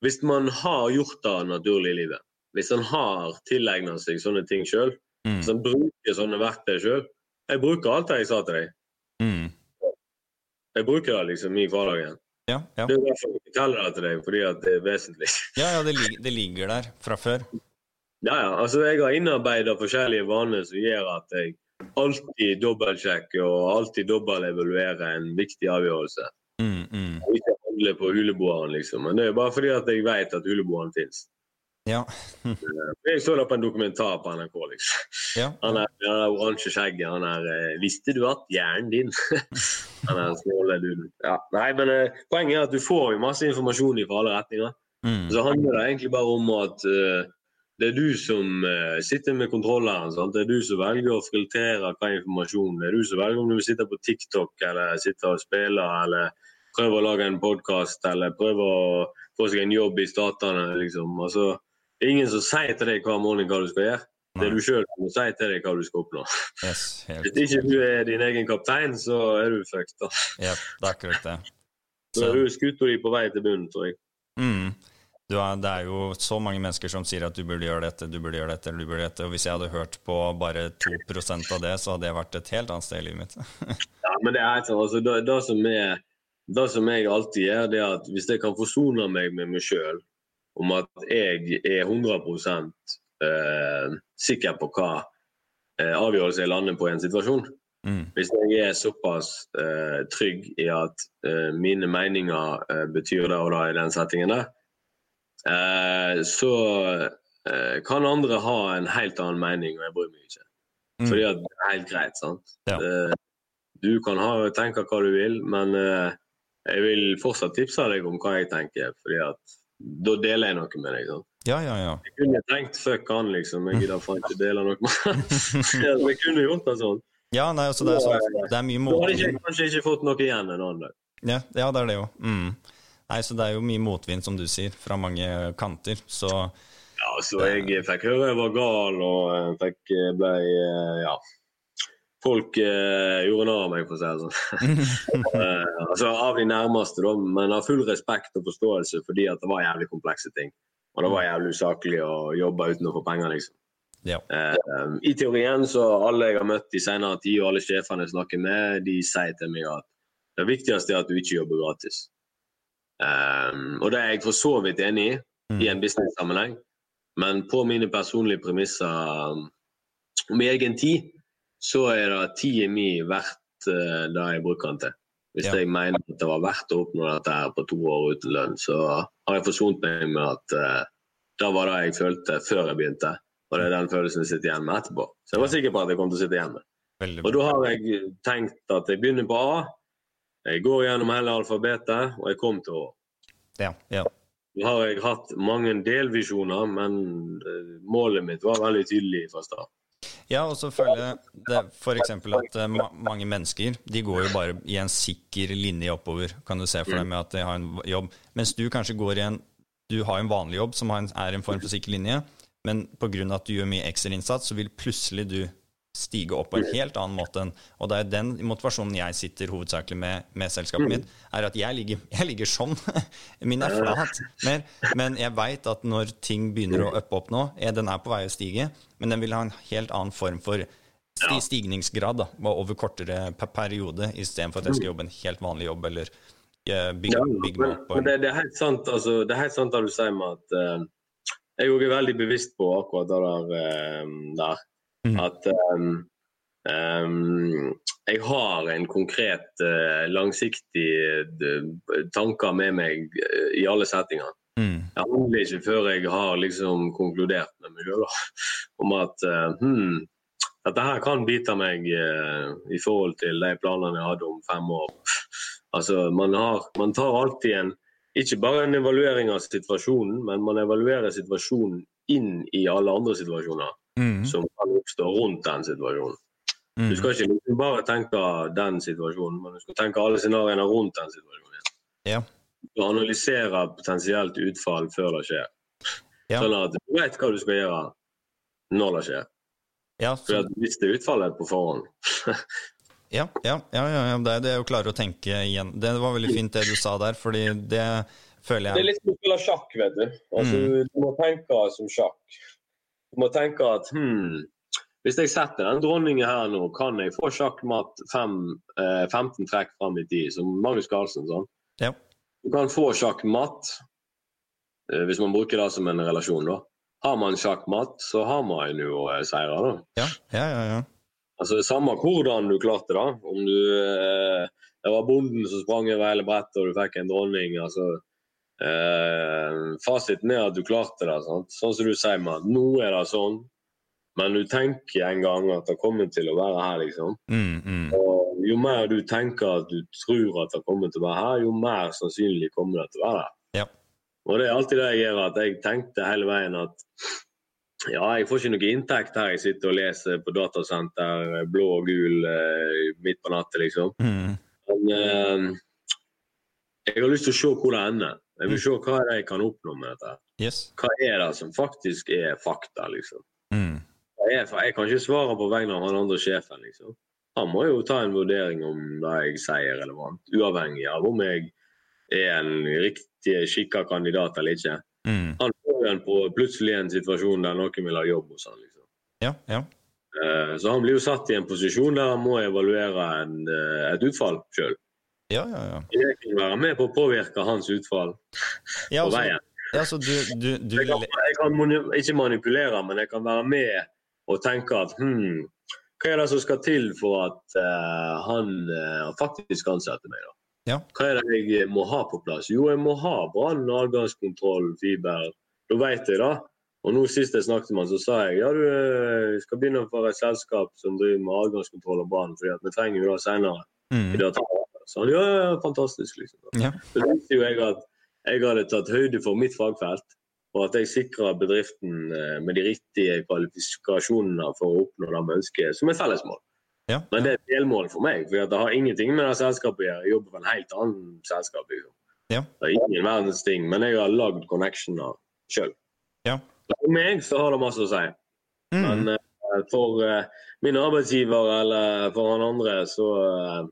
hvis man har gjort det naturlig i livet. Hvis man har tilegna seg sånne ting sjøl, Mm. Som bruker sånne verktøy sjøl. Jeg bruker alt det jeg sa til deg. Mm. Jeg bruker det liksom i hverdagen. Ja, ja. Det er derfor jeg forteller det til deg, fordi at det er vesentlig. (laughs) Ja, ja, det, lig det ligger der fra før. Ja, ja. Altså, jeg har innarbeida forskjellige vaner som gjør at jeg alltid dobbeltsjekker og alltid dobbeltevaluerer en viktig avgjørelse. Mm, mm. Og ikke handle på huleboeren, liksom. Men det er bare fordi at jeg vet at huleboeren fins. Ja. (laughs) jeg så det på en dokumentar på NRK. liksom. Ja. Han er, han er oransje skjegget. Han er eh, 'Visste du at hjernen din?' (laughs) han er snåle duden. Ja. Nei, men eh, poenget er at du får jo masse informasjon fra alle retninger. Mm. Så handler det egentlig bare om at uh, det er du som uh, sitter med kontrolleren. Sant? Det er du som velger å filtrere hva informasjon. Det er du som velger om du vil sitte på TikTok eller sitte og spille eller prøve å lage en podkast eller prøve å få seg en jobb i statene. Liksom. Altså, det er ingen som sier til deg hver morgen hva du skal gjøre. Det er du sjøl som må si til deg hva du skal oppnå. Yes, helt. Hvis ikke du er din egen kaptein, så er du fucked. da. Ja, det er akkurat det. Så er du skuta di på vei til bunnen, tror jeg. Mm. Du er, det er jo så mange mennesker som sier at du burde gjøre dette, du burde gjøre dette, du burde gjøre dette. Og hvis jeg hadde hørt på bare 2% av det, så hadde det vært et helt annet sted i livet mitt. (laughs) Ja, men det er sånn, altså, det, det, som er, det som jeg alltid gjør, det er at hvis jeg kan forsone meg med meg sjøl om at jeg er 100 eh, sikker på hva eh, avgjørelse jeg lander på i en situasjon, Mm. hvis jeg er såpass eh, trygg i at eh, mine meninger betyr det og det i den settingen der, så kan andre ha en helt annen mening, og jeg bryr meg ikke. Mm. Fordi at det er helt greit, sant. Ja. Du kan ha, tenke hva du vil, men jeg vil fortsatt tipse deg om hva jeg tenker, fordi at da deler jeg noe med deg. sant? Ja, ja, ja. Jeg kunne tenkt fuck han, liksom. Jeg gidder faen ikke dele noe med (laughs) Ja, Jeg kunne gjort det sånn. Ja, nei, altså det er sånn Det er mye Da hadde jeg kanskje ikke fått noe igjen en annen dag. Ja, ja, det er det jo. Mm. Nei, så det er jo mye motvind, som du sier, fra mange kanter. Så Ja, så jeg fikk høre jeg var gal, og jeg fikk eh, ble eh, Ja. Folk eh, gjorde narr av meg, for å si det sånn. (laughs) Eh, altså Av de nærmeste, da, men av full respekt og forståelse fordi at det var jævlig komplekse ting. Og det var jævlig usaklig å jobbe uten å få penger, liksom. ja. Eh, I teorien så alle jeg har møtt i senere tid, og alle sjefene jeg snakker med, de sier til meg at det viktigste er at du ikke jobber gratis. Eh, og det er jeg for så vidt enig i, i en business-sammenheng. Men på mine personlige premisser om egen tid, så er det tida mi verdt uh, det jeg bruker den til. Hvis Ja. jeg mener at det var verdt å oppnå dette her på to år uten lønn, så har jeg forsont meg med at uh, det var det jeg følte før jeg begynte. Og det er den følelsen jeg sitter igjen med etterpå. Så jeg var sikker på at jeg kom til å sitte igjen med. Veldig Og da har jeg tenkt at jeg begynner på A, jeg går gjennom hele alfabetet, og jeg kom til Å. Ja, ja. Nå har jeg hatt mange delvisjoner, men eh, målet mitt var veldig tydelig fra start. Ja, og så føler jeg det eksempel at eh, ma mange mennesker de går jo bare i en sikker linje oppover, kan du se for deg med at de har en jobb. Mens du kanskje går i en Du har en vanlig jobb som en, er en form for sikker linje, men pga. at du gjør mye ekstrainnsats, så vil plutselig du stige opp på en helt annen måte enn Og det er den motivasjonen jeg sitter hovedsakelig med med selskapet mitt, er at jeg ligger, jeg ligger sånn. (laughs) Min er flat. Mer, men jeg veit at når ting begynner å uppe opp nå, eh, den er på vei å stige, men den vil ha en helt annen form for sti stigningsgrad da, over kortere pe- periode, istedenfor at jeg skal jobbe en helt vanlig jobb eller eh, bygge, bygge meg opp. det, det er helt sant altså, det er helt sant det du sier med at uh, Jeg er veldig bevisst på akkurat det der. Uh, der. Mhm. At um, um, jeg har en konkret, uh, langsiktig uh, tanker med meg uh, i alle settinger. Mm. Jeg handler ikke før jeg har liksom konkludert med meg selv om at hmm, dette her kan bite meg i forhold til de planene jeg hadde om fem år. Altså, man, har, man tar alltid en ikke bare en evaluering av situasjonen, men man evaluerer situasjonen inn i alle andre situasjoner Mm. som kan oppstå rundt den situasjonen. Du Mm. skal ikke liksom bare tenke den situasjonen, men du skal tenke alle scenarioene rundt den situasjonen. Ja. Du analyserer potensielt utfall før det skjer. Ja. Sånn at du vet hva du skal gjøre når det skjer. Ja, For så, at du visste utfallet på forhånd. (laughs) ja, ja, ja, ja, ja, det er jo klare å tenke igjen. Det var veldig fint det du sa der, fordi det føler jeg Det er litt som å spille sjakk, vet du. Altså, Du må tenke som sjakk. Du må tenke at hmm, hvis jeg setter den dronningen her nå, kan jeg få sjakkmatt fem, eh, 15 trekk fram i tid, som Magnus Carlsen. Sånn. Ja. Du kan få sjakkmatt eh, hvis man bruker det som en relasjon. da. Har man sjakkmatt, så har man jo eh, seire. da. Ja, ja, ja. ja. Altså, Samme hvordan du klarte det. Om du eh, Det var bonden som sprang over hele brettet og du fikk en dronning. altså Eh, fasiten er at du klarte det. Sant? Sånn som du sier, man. Nå er det sånn, men du tenker en gang at det kommer til å være her, liksom. Mm, mm. Og jo mer du tenker at du tror at det kommer til å være her, jo mer sannsynlig kommer det til å være her. Ja. Og det er alltid det jeg gjør, at jeg tenkte hele veien at ja, jeg får ikke noe inntekt her jeg sitter og leser på datasenter, blå og gul eh, midt på natta, liksom. Mm. Men eh, jeg har lyst til å se hvor det ender. Jeg vil se hva jeg kan oppnå med dette. Yes. Hva er det som faktisk er fakta, liksom. Mm. Jeg, jeg kan ikke svare på vegne av han andre sjefen, liksom. Han må jo ta en vurdering om det jeg sier er relevant, uavhengig av om jeg er en riktig skikka kandidat eller ikke. Mm. Han får en på plutselig en situasjon der noen vil ha jobb hos han, liksom. Ja, ja. Eh, Så han blir jo satt i en posisjon der han må evaluere en, eh, et utfall sjøl. Ja, ja, ja. Jeg kan være med på å påvirke hans utfall Ja, på altså, veien. ja, så du, du, du Jeg kan, jeg kan ikke manipulere, men jeg kan være med og tenke at hmm, hva er det som skal til for at uh, han uh, faktisk ansetter meg? da? Ja. Hva er det jeg må ha på plass? Jo, jeg må ha brann, avgangskontroll, fiber. Da vet jeg det. Og nå Sist jeg snakket med han, så sa jeg ja, du eh, skal begynne for et selskap som driver med adgangskontroll og brann, fordi at vi trenger jo det senere. mm. i det taket. Så han gjør ja, fantastisk, liksom. Ja. Så visste jo jeg at jeg hadde tatt høyde for mitt fagfelt, og at jeg sikra bedriften eh, med de riktige kvalifikasjonene for å oppnå det vi ønsker, som et fellesmål. Ja. Men det er et delmål for meg, for det har ingenting med det selskapet å gjøre. Jeg jobber for en helt annen selskap. Liksom. Ja. Det er ingen verdens ting, men jeg har lagd connectioner sjøl. Ja. For meg så har det masse å si. Mm. Men uh, for uh, min arbeidsgiver eller for han andre, så eh,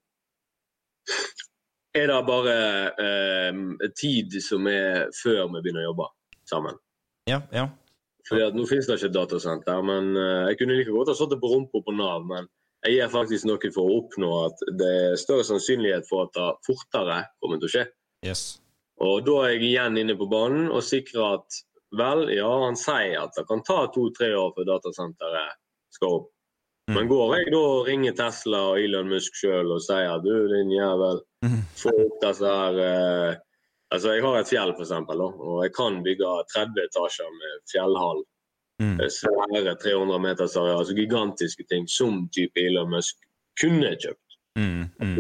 er det bare eh, tid som er før vi begynner å jobbe sammen. Ja, ja. Fordi at Nå finnes det ikke et datasenter, men eh, jeg kunne like godt ha sittet på rumpa på Nav. Men jeg gjør faktisk noe for å oppnå at det er større sannsynlighet for at det fortere kommer til å skje. Yes. Og da er jeg igjen inne på banen og sikrer at vel, ja, han sier at det kan ta to-tre år før datasenteret skal opp. Mm. Men går jeg da og ringer Tesla og Elon Musk sjøl og sier du, din jævel, Mm. få opp disse her eh, Altså, jeg har et fjell, eksempel, og jeg kan bygge 30 etasjer med fjellhall. Mm. Eh, Svære 300 meters areal, altså gigantiske ting som type Elon Musk kunne kjøpt. Mm. Mm.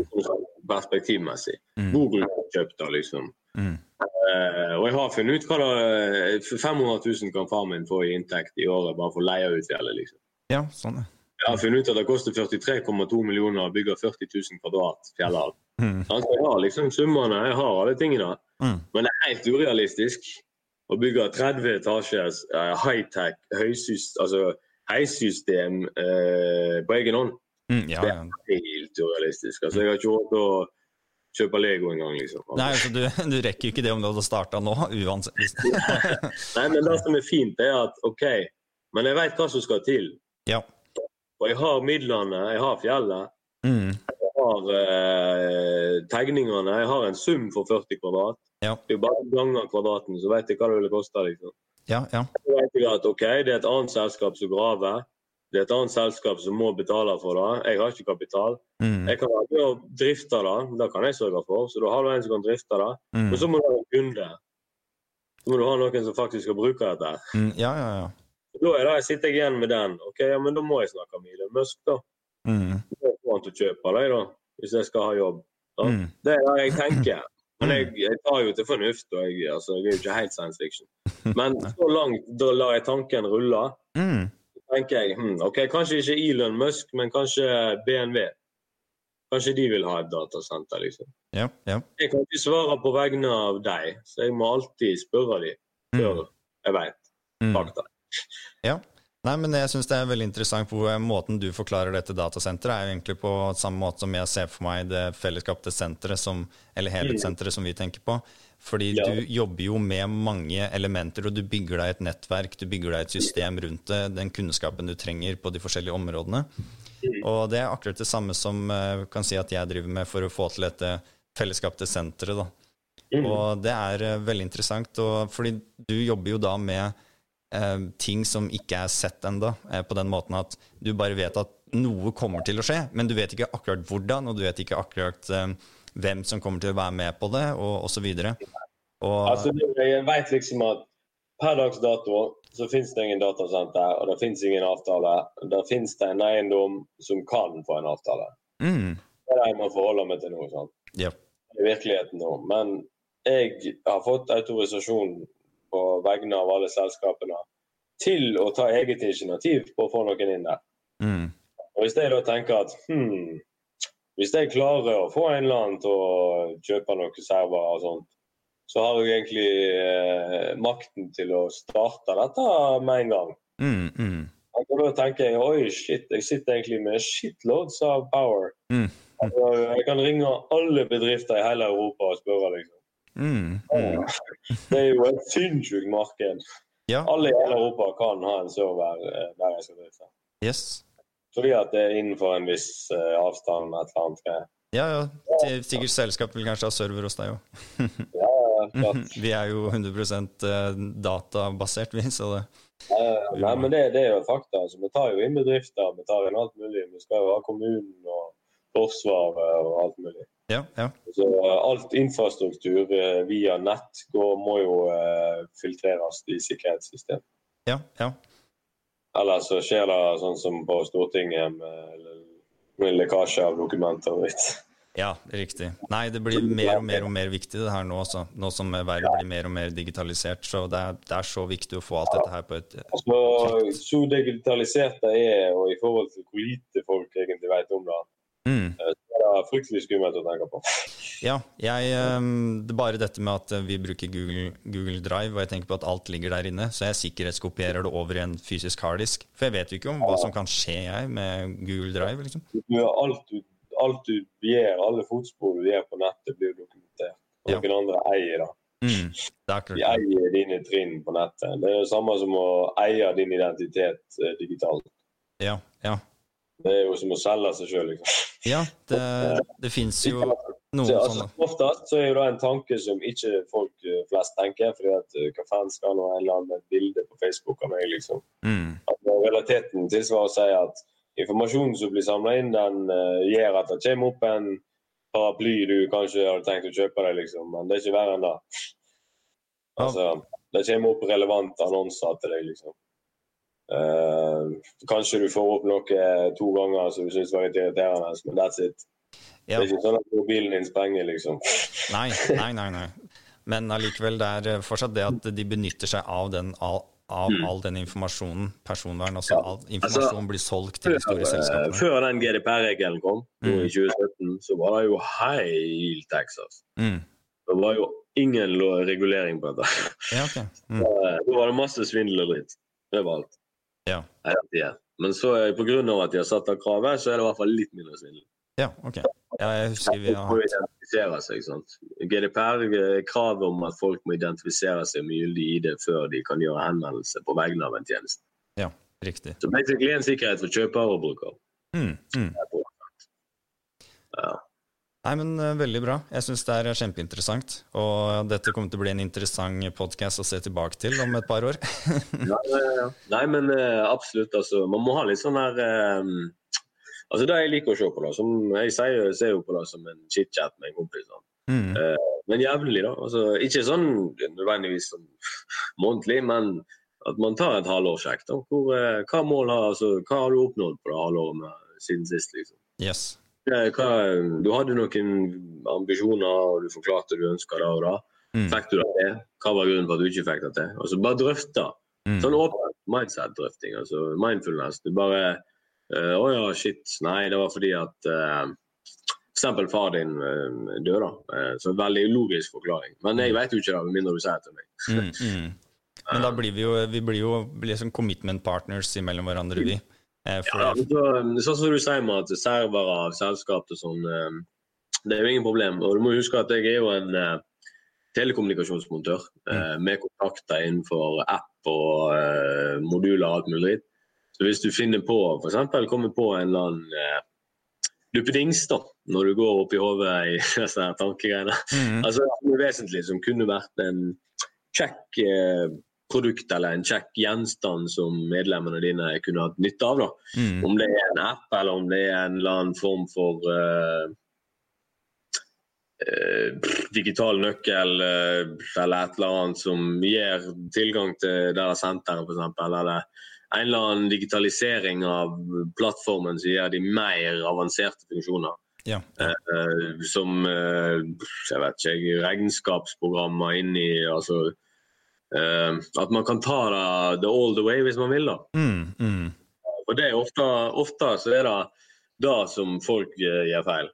Perspektivmessig. Mm. Google har kjøpt det, liksom. Mm. Uh, og jeg har funnet ut hva det 500 000 kan far min få i inntekt i året bare for å leie ut fjellet. liksom. Ja, sånn, ja. Jeg har funnet ut at det koster 43,2 millioner å bygge 40 000 kvadrat fjellhav. Mm. Altså, jeg har liksom summene, jeg har alle tingene. Mm. Men det er helt urealistisk å bygge 30 etasjers uh, high-tech høysystem altså, heissystem uh, på egen hånd. Mm. Ja, ja. Helt urealistisk. Altså, jeg har ikke råd til å kjøpe Lego engang, liksom. Nei, altså, du, du rekker jo ikke det om du hadde starta nå, uansett. (laughs) Nei, men det som er fint, er at OK, men jeg vet hva som skal til. ja. Og jeg har midlene, jeg har fjellet, Mm. jeg har eh, tegningene, jeg har en sum for 40 kvadrat. Ja. Er bare ganger kvadraten, så vet jeg hva det ville koste. Liksom. Ja, ja. Så vet jeg at OK, det er et annet selskap som graver. Det er et annet selskap som må betale for det. Jeg har ikke kapital. Mm. Jeg kan være med og drifte det, det kan jeg sørge for. Så da har du en som kan drifte det. Mm. Men så må du ha en kunde. Så må du ha noen som faktisk skal bruke dette. Mm. Ja, ja, ja. Da er det, jeg sitter jeg igjen med den. Ok, ja, men Da må jeg snakke med Elon Musk, da. Mm. Da får han til å kjøpe deg, da. Hvis jeg skal ha jobb. Mm. Det er det jeg tenker. Men jeg, jeg tar jo til fornuft, og jeg, altså, jeg er jo ikke helt science fiction. (laughs) Men så langt da lar jeg tanken rulle. Mm. Så tenker jeg hm, ok, kanskje ikke Elon Musk, men kanskje BNV. Kanskje de vil ha et datasenter, liksom. Ja, ja. Jeg kan ikke svare på vegne av deg, så jeg må alltid spørre dem før jeg vet Mm. Ja. Nei, men jeg syns det er veldig interessant på måten du forklarer dette datasenteret, er jo egentlig på samme måte som jeg ser for meg det fellesskapte senteret, som, eller helhetssenteret som vi tenker på. Fordi Ja. du jobber jo med mange elementer, og du bygger deg et nettverk, du bygger deg et system rundt det, den kunnskapen du trenger på de forskjellige områdene. Og det er akkurat det samme som eh, kan si at jeg driver med for å få til dette fellesskapte senteret. da. Og det er eh, veldig interessant, og fordi du jobber jo da med eh, ting som ikke er sett enda, eh, på den måten at du bare vet at noe kommer til å skje, men du vet ikke akkurat hvordan, og du vet ikke akkurat eh, hvem som kommer til å være med på det, og osv. Altså, jeg vet liksom at per dags dato så finnes det ingen datasenter, og det finnes ingen avtale. Det finnes det en eiendom som kan få en avtale. Mm. Det er det jeg må forholde meg til nå. sant? Yep. I virkeligheten nå. Men jeg har fått autorisasjon på vegne av alle selskapene til å ta eget initiativ på å få noen inn der. Mm. Og Hvis jeg da tenker at hmm, hvis jeg klarer å få en eller annen til å kjøpe noen server og sånt, så har jeg egentlig eh, makten til å starte dette med en gang. Mm, mm. Og da tenker jeg oi, shit, jeg sitter egentlig med shitloads av power. Mm. Altså, jeg kan ringe alle bedrifter i hele Europa og spørre, liksom. Mm, mm. Det er jo et sinnssykt marked. Ja. Alle i hele Europa kan ha en server eh, der jeg skal drifte. Yes. Fordi at det er innenfor en viss uh, avstand. et eller annet. Ja, ja. Sikkert selskap vil kanskje ha server hos deg òg. ja, (laughs) vi er jo 100 eh, databasert, vi, så det uh, Nei, men det, det, er jo fakta. Altså, vi tar jo inn bedrifter, vi tar inn alt mulig. Vi skal jo ha kommunen og Forsvaret og alt mulig. Ja, ja. Så alt infrastruktur via nett går, må jo uh, filtreres i sikkerhetssystemet. Ja, ja. Eller så skjer det sånn som på Stortinget med, med lekkasje av dokumenter. Vet. Ja, riktig. Nei, det blir mer og mer og mer viktig det her nå også. Nå som verden blir mer og mer digitalisert. Så det er, det er, så viktig å få alt dette her på et altså, Så digitalisert det er, og i forhold til hvor lite folk egentlig vet om det, mm. Det er fryktelig skummelt å tenke på. (laughs) Ja, jeg, ehm, det bare dette med at vi bruker Google, Google, Drive, og jeg tenker på at alt ligger der inne, så jeg sikkerhetskopierer det over i en fysisk harddisk. For jeg vet jo ikke om hva som kan skje jeg med Google Drive. liksom. Du alt du alt du gjør, alle fotspor du gjør på nettet, blir dokumentert. Og noen andre eier det. Mm, De eier dine trinn på nettet. Det er det samme som å eie din identitet eh, digitalt. Ja, ja. Det er jo som å selge seg sjøl, liksom. Ja, det, det fins jo noen så, altså, sånne. Oftest så er jo det en tanke som ikke folk eh, flest tenker. fordi at uh, hva faen skal nå en eller annen bilde på Facebook av meg, liksom. Mm. At realiteten tilsvarer å si at informasjonen som blir samla inn, den uh, gjør at det kommer opp en paraply du kanskje hadde tenkt å kjøpe deg, liksom. Men det er ikke verre enn det. Altså, det kommer opp relevante annonser til deg, liksom. Uh, kanskje du får opp noe to ganger som du syns var litt irriterende, men that's it. Ja. Det er ikke sånn at mobilen din sprenger, liksom. (laughs) nei, nei, nei. nei. Men allikevel, det er fortsatt det at de benytter seg av den all av mm. all den informasjonen, personvern, også, ja. all informasjon altså, blir solgt til de store selskapene? Før den GDPR-regelen kom, mm. i 2017, så var det jo helt Texas. Mm. Det var jo ingen regulering på dette. Ja, okay. mm. (laughs) Da var det masse svindel og dritt overalt. Ja. Men så pga. at de har satt av kravet, så er det i hvert fall litt mindre svindel. Ja, ok. Ja, jeg husker vi har... seg, sant? GDPR kravet om at folk må identifisere seg med gyldig ID før de kan gjøre henvendelse på vegne av en tjeneste. Ja, riktig. Så basically en sikkerhet for kjøper og bruker. Mm, mm. Ja. Nei, men uh, Veldig bra. Jeg syns det er kjempeinteressant. Og dette kommer til å bli en interessant podkast å se tilbake til om et par år. (laughs) ja, ja, Nei, men uh, absolutt. Altså, man må ha litt sånn her um, Altså Det jeg liker å se på, da, som jeg sier, ser jo på det som en chit-chat med en kompis. Mm. Uh, men jevnlig, da. Altså, ikke sånn nødvendigvis sånn månedlig, men at man tar et halvårssjekk. da, hva, mål har, altså, hva har du oppnådd på det halvåret med, siden sist? liksom? Yes. Hva, du hadde noen ambisjoner, og du forklarte du ønska det og det. Mm. Fikk du det til? Hva var grunnen for at du ikke fikk det til? Altså, Bare drøfte. Mm. Sånn åpen mindset-drøfting. altså Mindfulness. Du bare Eh, å ja, shit. Nei, det var fordi at uh, f.eks. far din uh, døde. Uh, så veldig logisk forklaring. Men jeg vet jo ikke det, med mindre du sier det til meg. mm, mm. Men da blir vi jo, vi blir jo liksom commitment partners mellom hverandre, vi. Ja, så, sånn som du sier med at servere av selskap og sånn, det er jo ingen problem. Og du må huske at jeg er jo en telekommunikasjonsmontør mm. med kontakter innenfor app og moduler og alt mulig. Så hvis du finner på, f.eks. kommer på en eller annen eh, duppedings da, når du går opp i hodet i (laughs) disse tankegreiene. Mm. Altså noe vesentlig som kunne vært en kjekk eh, produkt eller en kjekk gjenstand som medlemmene dine kunne hatt nytte av. Mm. Om det er en app eller om det er en eller annen form for uh, uh, digital nøkkel uh, eller et eller annet som gir tilgang til der senteret, f.eks. Eller en eller annen digitalisering av plattformen som gir de mer avanserte funksjoner. Ja. Som jeg vet ikke, regnskapsprogrammer inni altså, At man kan ta det the all the way hvis man vil. da. Mm, mm. Og det er ofte, ofte så er det det som folk uh, gjør feil.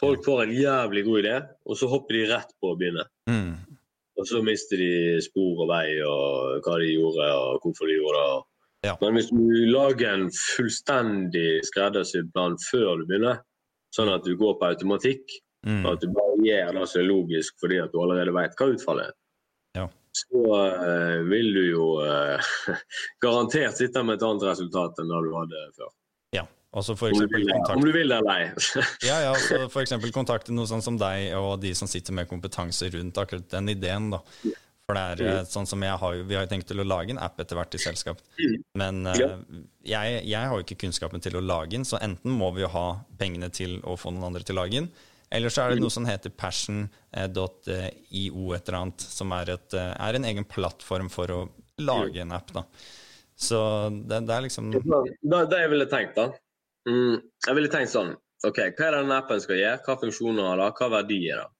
Folk får en jævlig god idé, og så hopper de rett på å begynne. Mm. Og så mister de spor og vei og hva de gjorde og hvorfor de gjorde det. Ja. Men hvis du lager en fullstendig skreddersydd plan før du begynner, sånn at du går på automatikk, Mm. og at du bare gjør det som er logisk fordi at du allerede vet hva utfallet er, Ja. Så eh, vil du jo eh, (laughs) garantert sitte med et annet resultat enn det du hadde før. ja. Og så for eksempel om du vil det eller ei. (laughs) Ja, ja, altså for eksempel kontakte noe sånn som deg og de som sitter med kompetanse rundt akkurat den ideen. da. For det er eh, sånn som jeg har Vi har jo tenkt til å lage en app etter hvert i selskap. Men eh, Ja. jeg, jeg har jo ikke kunnskapen til å lage den, så enten må vi jo ha pengene til å få noen andre til å lage den, eller så er det noe som heter passion.io et eller annet, som er, et, eh, er en egen plattform for å lage en app. da. Så det, det er liksom Det, det jeg ville tenkt, da. Mm, jeg ville tenkt sånn OK, hva er det den appen skal gjøre? Hva funksjoner har den? Hva verdi er det?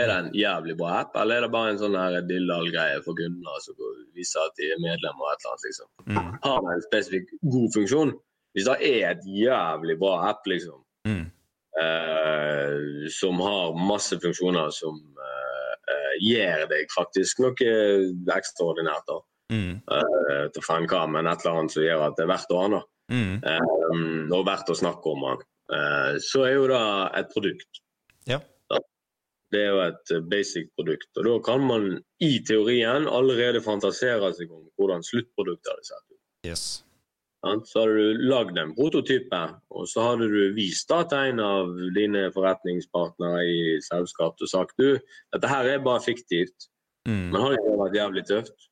Er det en jævlig bra app, eller er det bare en sånn dildal-greie for kundene som viser at de er medlemmer og et eller annet, liksom? mm, Har det en spesifikk god funksjon? Hvis det er et jævlig bra app, liksom, mm, eh, som har masse funksjoner som eh, eh, gir deg faktisk noe ekstraordinært, da. mm, til faen hva, men et eller annet som gjør at det er verdt å ha den. mm. Og verdt å snakke om den. Så er jo det et produkt. Ja. Det er jo et basic produkt. Og da kan man i teorien allerede fantasere seg om hvordan sluttproduktet hadde sett ut. Yes. Så hadde du lagd en prototype, og så hadde du vist da til en av dine forretningspartnere i selskapet og sagt du, dette her er bare fiktivt, Mm, men har det ikke vært jævlig tøft?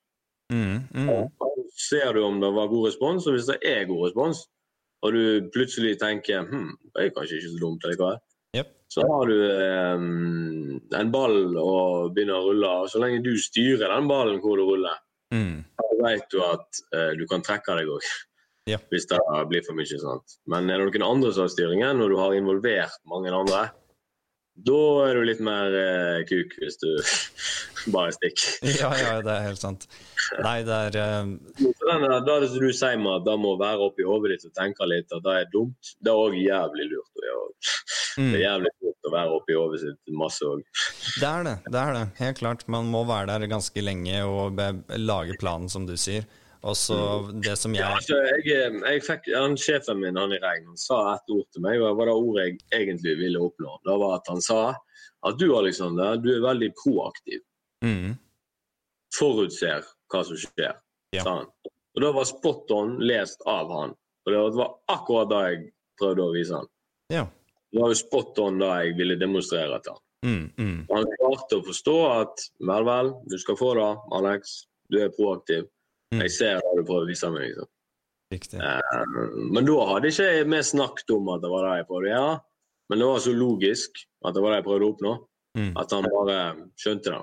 mm, mm. ser du om det var god respons, og hvis det er god respons, og du plutselig tenker hm, det er kanskje ikke så dumt, likevel, yep. så har du um, en ball og begynner å rulle. og Så lenge du styrer den ballen hvor du ruller, Mm. så vet du at uh, du kan trekke deg òg. Ja. Hvis det blir for mye. sant? Men er det noen andre som har styringen, og du har involvert mange andre, da er du litt mer eh, kuk hvis du (laughs) bare stikker. Ja, ja, det er helt sant. Nei, det er eh, den Da er det som du sier med at det må være oppi hodet ditt og tenke litt at det er dumt. Det er òg jævlig lurt å gjøre. Det mm, er jævlig lurt å være oppi hodet sitt masse òg. Det er det. det er det, Helt klart. Man må være der ganske lenge og lage planen, som du sier. Og så det som Ja, jeg altså, jeg, jeg fikk, han, Sjefen min han i Regn han sa et ord til meg, og det var det ordet jeg egentlig ville oppnå. Det var at han sa at du Alexander, du er veldig proaktiv. mm, Forutser hva som skjer. Ja. sa han. Og det var spot on lest av han. Og det var akkurat det jeg prøvde å vise han. Ja. Det var jo spot on det jeg ville demonstrere til han. Mm, mm, Han klarte å forstå at vel, vel, du skal få det, Alex. Du er proaktiv. Mm. Jeg ser hva du prøver å vise meg. Liksom. riktig. Eh, Men da hadde ikke jeg vi snakket om at det var det jeg prøvde å gjøre. Men det var så logisk at det var det jeg prøvde å oppnå, Mm. at han bare skjønte det.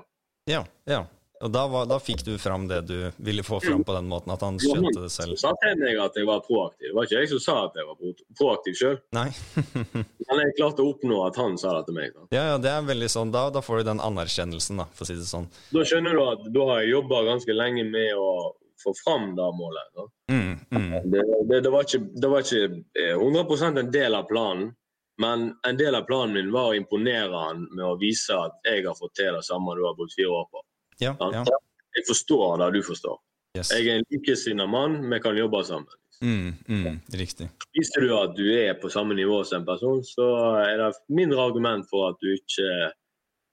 Ja, ja. Og da, var, da fikk du fram det du ville få fram på den måten, at han skjønte det selv. Så sa til meg at jeg var proaktiv. Det var ikke jeg som sa at jeg var proaktiv sjøl. (laughs) Men jeg klarte å oppnå at han sa det til meg. Da. Ja, ja, det er veldig sånn, da, da får du den anerkjennelsen, da, for å si det sånn. Da skjønner du at da har jeg jobba ganske lenge med å få fram det målet. Mm, mm, Det, det, det, var ikke, det var ikke eh, 100 en del av planen, men en del av planen min var å imponere han med å vise at jeg har fått til det samme du har brukt fire år på. ja, ja. Jeg forstår det du forstår. Yes. Jeg er en likesinnet mann, vi kan jobbe sammen. Mm, mm, riktig. Viser du at du er på samme nivå som en person, så er det mindre argument for at du ikke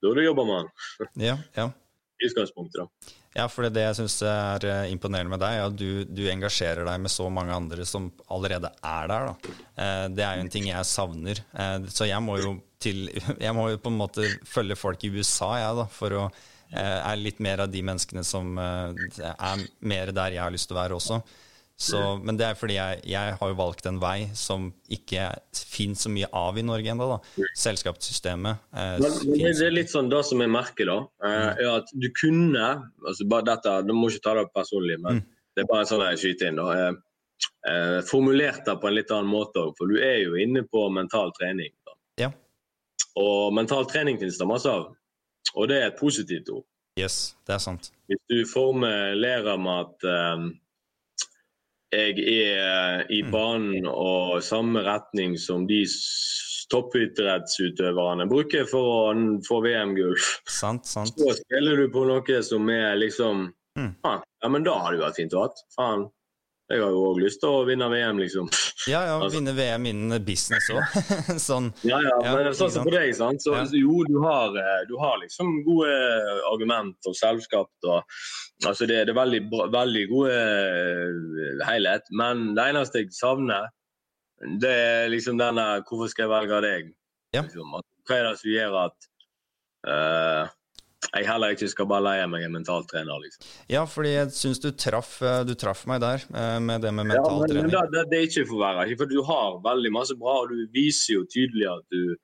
burde jobbe med han. Ja, ja. (laughs) I utgangspunktet, da. Ja, for det jeg syns er eh, imponerende med deg, er at du, du engasjerer deg med så mange andre som allerede er der. Da. Eh, Det er jo en ting jeg savner. Eh, Så jeg må jo til (laughs) Jeg må jo på en måte følge folk i USA, jeg, da, for å er litt mer av de menneskene som er mer der jeg har lyst til å være også. Så, men det er fordi jeg, jeg, har jo valgt en vei som ikke finnes så mye av i Norge ennå. Selskapssystemet. Eh, men, men det er litt sånn det som jeg merker, da, eh, mm. er at du kunne altså bare dette, Du må ikke ta det personlig, men mm. det er bare sånn jeg skyter inn. da, eh, eh, Formulert det på en litt annen måte òg, for du er jo inne på mental trening. Da. Ja. Og mental trening finnes det masse av, og det er et positivt ord. Yes, det er sant. Hvis du formulerer med at um, jeg er i mm. banen og samme retning som de toppidrettsutøverne bruker for å få VM-gull. Så spiller du på noe som er liksom mm. ah, Ja, men da har det vært fint å ha. Faen, jeg har jo òg lyst til å vinne VM, liksom. Ja, ja, altså. vinne VM innen business òg. (laughs) sånn. Ja, ja, men ja, sånn som på deg, sant. Så, ja. jo, du har, eh, du har, liksom gode argument og selskap og Altså, det, det er veldig, veldig gode uh, helhet, men det eneste jeg savner, det er liksom denne Hvorfor skal jeg velge deg? Ja. Liksom, hva er det som gjør at uh, jeg heller ikke skal bare leie meg en mentaltrener. Liksom. Ja, fordi jeg syns du eh, du traff meg der eh, med det med mentaltrening. Ja, men, det, det, er ikke for verre, for du har veldig masse bra, og du viser jo tydelig at du,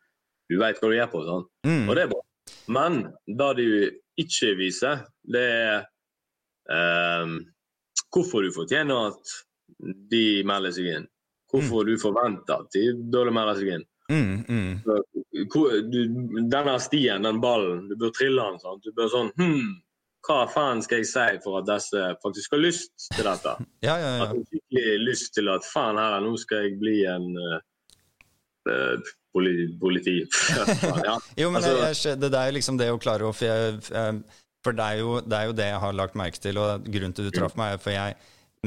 du vet hva du gjør på. Sånn. Mm. Og det er bra. Men det du ikke viser, det er hvorfor du fortjener at de melder seg inn. Hvorfor mm. du forventer at de burde melde seg inn. Mm, mm. Du, denne stien, den ballen, du bør trille den. sånn. Du bør sånn hmm, Hva faen skal jeg si for at disse faktisk har lyst til dette? (laughs) ja, ja, ja. At de skikkelig lyst til at faen her, nå skal jeg bli en uh, politi. politi. (laughs) (laughs) ja. jo, men altså, jeg, det er liksom det å klare å For det er, jo, det er, jo, det jeg har lagt merke til, og grunnen til du traff meg, er for jeg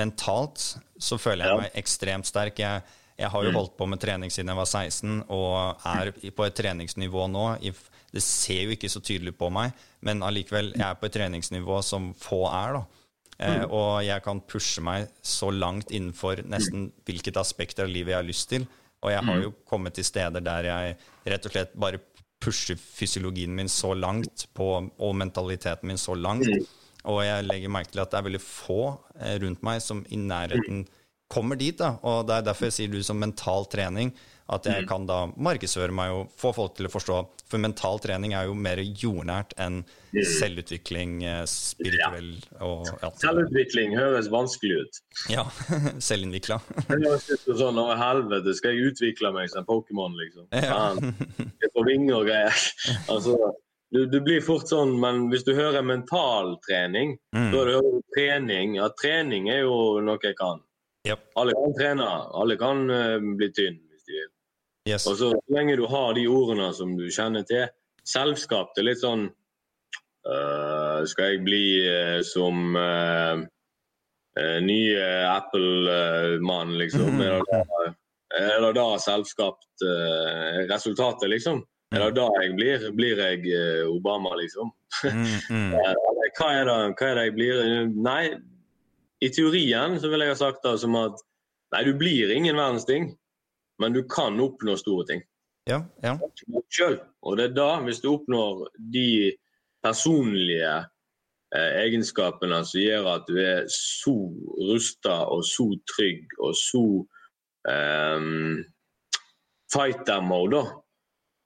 mentalt så føler jeg meg ekstremt sterk. Jeg jeg har jo mm. holdt på med trening siden jeg var 16 og er på et treningsnivå nå. Det ser jo ikke så tydelig på meg, men allikevel, jeg er på et treningsnivå som få er. da. Eh, mm. og jeg kan pushe meg så langt innenfor nesten hvilket aspekt av livet jeg har lyst til. Og jeg har mm. jo kommet til steder der jeg rett og slett bare pusher fysiologien min så langt på, og mentaliteten min så langt. Og jeg legger merke til at det er veldig få eh, rundt meg som i nærheten kommer dit. da, og Det er derfor jeg sier du som mental trening, at jeg mm. kan da markedsføre meg og få folk til å forstå. For mental trening er jo mer jordnært enn mm. selvutvikling, eh, spirituell og ja. Selvutvikling høres vanskelig ut. Ja. (laughs) Selvinnvikla. sånn Å, helvete, skal jeg utvikle meg som Pokémon, liksom? Ja. Jeg får vinger og greier. (laughs) Altså, du, du, blir fort sånn, men hvis du hører mentaltrening, mm. da det trening. Ja, trening er jo noe jeg kan. Yep. Alle kan trene, alle kan uh, bli tynn. Yes. Og så lenge du har de ordene som du kjenner til. Selskap det er litt sånn uh, Skal jeg bli uh, som nye Apple-mann, liksom? Mm. Er, det da, er det da selskapt resultatet, liksom? Mm. Er det da jeg blir? Blir jeg Obama, liksom? (laughs) Mm, mm. hva, er det, hva er det jeg blir? Nei, i teorien så vil jeg ha sagt det som at nei, du blir ingen verdens ting, men du kan oppnå store ting. Ja, ja. Selv. Og det er da, hvis du oppnår de personlige eh, egenskapene som gjør at du er så rusta og så trygg og så eh, fighter-mode,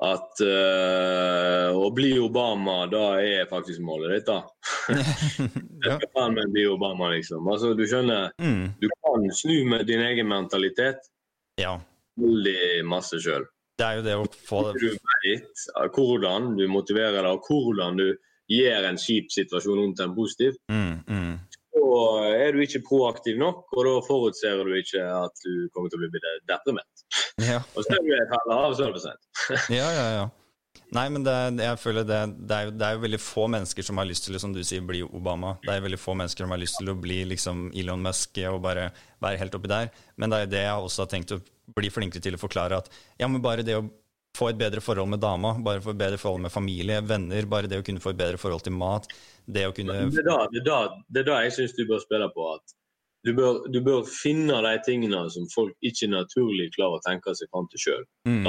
at uh, å bli Obama, da er faktisk målet ditt, da. (laughs) ja. Jeg faen meg bli Obama, liksom. Altså, du skjønner, mm. du kan snu med din egen mentalitet ja. Veldig masse sjøl. Det er jo det å få Du vet hvordan du motiverer deg, og hvordan du gjør en kjip situasjon om til en positiv. Mm, mm. Så er du ikke proaktiv nok, og da forutser du ikke at du kommer til å bli deprimert. Ja. Og så er du et halvt av, så er det for sent. (laughs) ja, ja, ja. Nei, men det, jeg føler det, det, er det, er jo, veldig få mennesker som har lyst til som du sier, bli Obama. Det er veldig få mennesker som har lyst til å bli liksom Elon Musk og bare være helt oppi der. Men det er jo det jeg også har tenkt å bli flinkere til å forklare. At ja, men bare det å få et bedre forhold med dama, bare få et bedre forhold med familie, venner, bare det å kunne få et bedre forhold til mat, det å kunne Det er da, det er da, det er da jeg syns du bør spille på. at du bør, du bør, finne de tingene som folk ikke naturlig klarer å tenke seg fram til sjøl. Mm.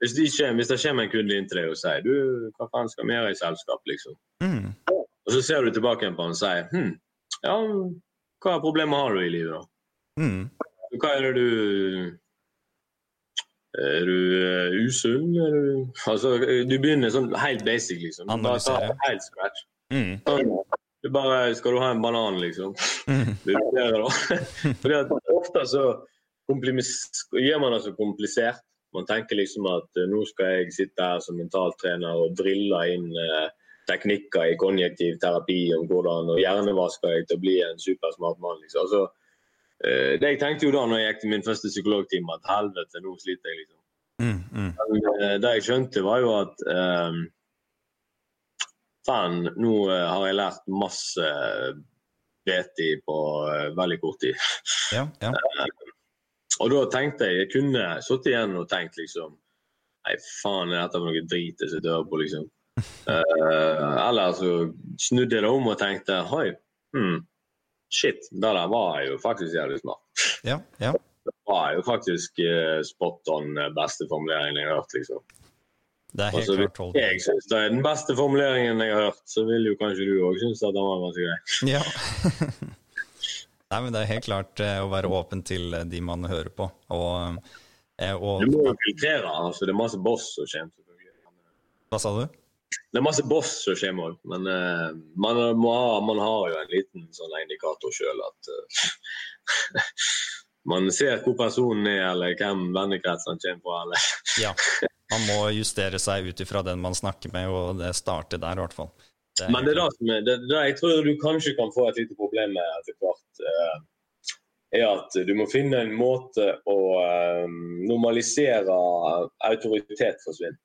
Hvis, de hvis, det kommer en kunde inn til deg og sier du, hva faen skal vi gjøre i selskap, liksom. Mm. Og så ser du tilbake på han og sier hm, ja, hva problemer har du i livet, da? Mm. Hva er det du Er du uh, usunn? Er du Altså, du begynner sånn helt basic, liksom. Analysere. helt scratch. Mm. Du bare Skal du ha en banan, liksom? Mm. Det er det. (laughs) Fordi at ofte så gjør man det så komplisert. Man tenker liksom at uh, nå skal jeg sitte her som mentaltrener og drille inn eh, teknikker i konjektiv terapi om hvordan og hjernevasker jeg til å bli en supersmart mann. Liksom. Altså, det jeg tenkte jo da når jeg gikk til min første psykologtime, at helvete, nå sliter jeg, liksom. Mm, mm. Men det jeg skjønte, var jo at um, Fan, nå har jeg lært masse BT på veldig kort tid. Ja, ja. Og da tenkte jeg jeg kunne sittet igjen og tenkt liksom Nei, faen, er dette noe drit jeg sitter og på, liksom? (laughs) uh, eller så snudde jeg det om og tenkte hoi, hmm, shit, det der var jo faktisk jævlig smart. Ja, ja. Det var jo faktisk uh, spot on eh, beste formuleringen jeg har hørt, liksom. Det er helt altså, klart holdt. jeg syns det er den beste formuleringen jeg har hørt, så vil jo kanskje du òg synes at den var ganske grei. (laughs) Ja. (laughs) Nei, men Det er helt klart eh, å være åpen til de man hører på. Og, og, du må jo filtrere. altså Det er masse boss som kommer. Hva sa du? Det er masse boss som kommer òg, men uh, man, ha, man, har jo en liten sånn indikator sjøl at uh, (laughs) Man ser hvor personen er, eller hvem vennekretsen kommer fra. Eller. (laughs) ja, man må justere seg ut ifra den man snakker med, og det starter der i hvert fall. Det Men det er det som er, det, det jeg tror du kanskje kan få et lite problem med etter hvert, uh, er at du må finne en måte å normalisere autoritet forsvinne. Mm.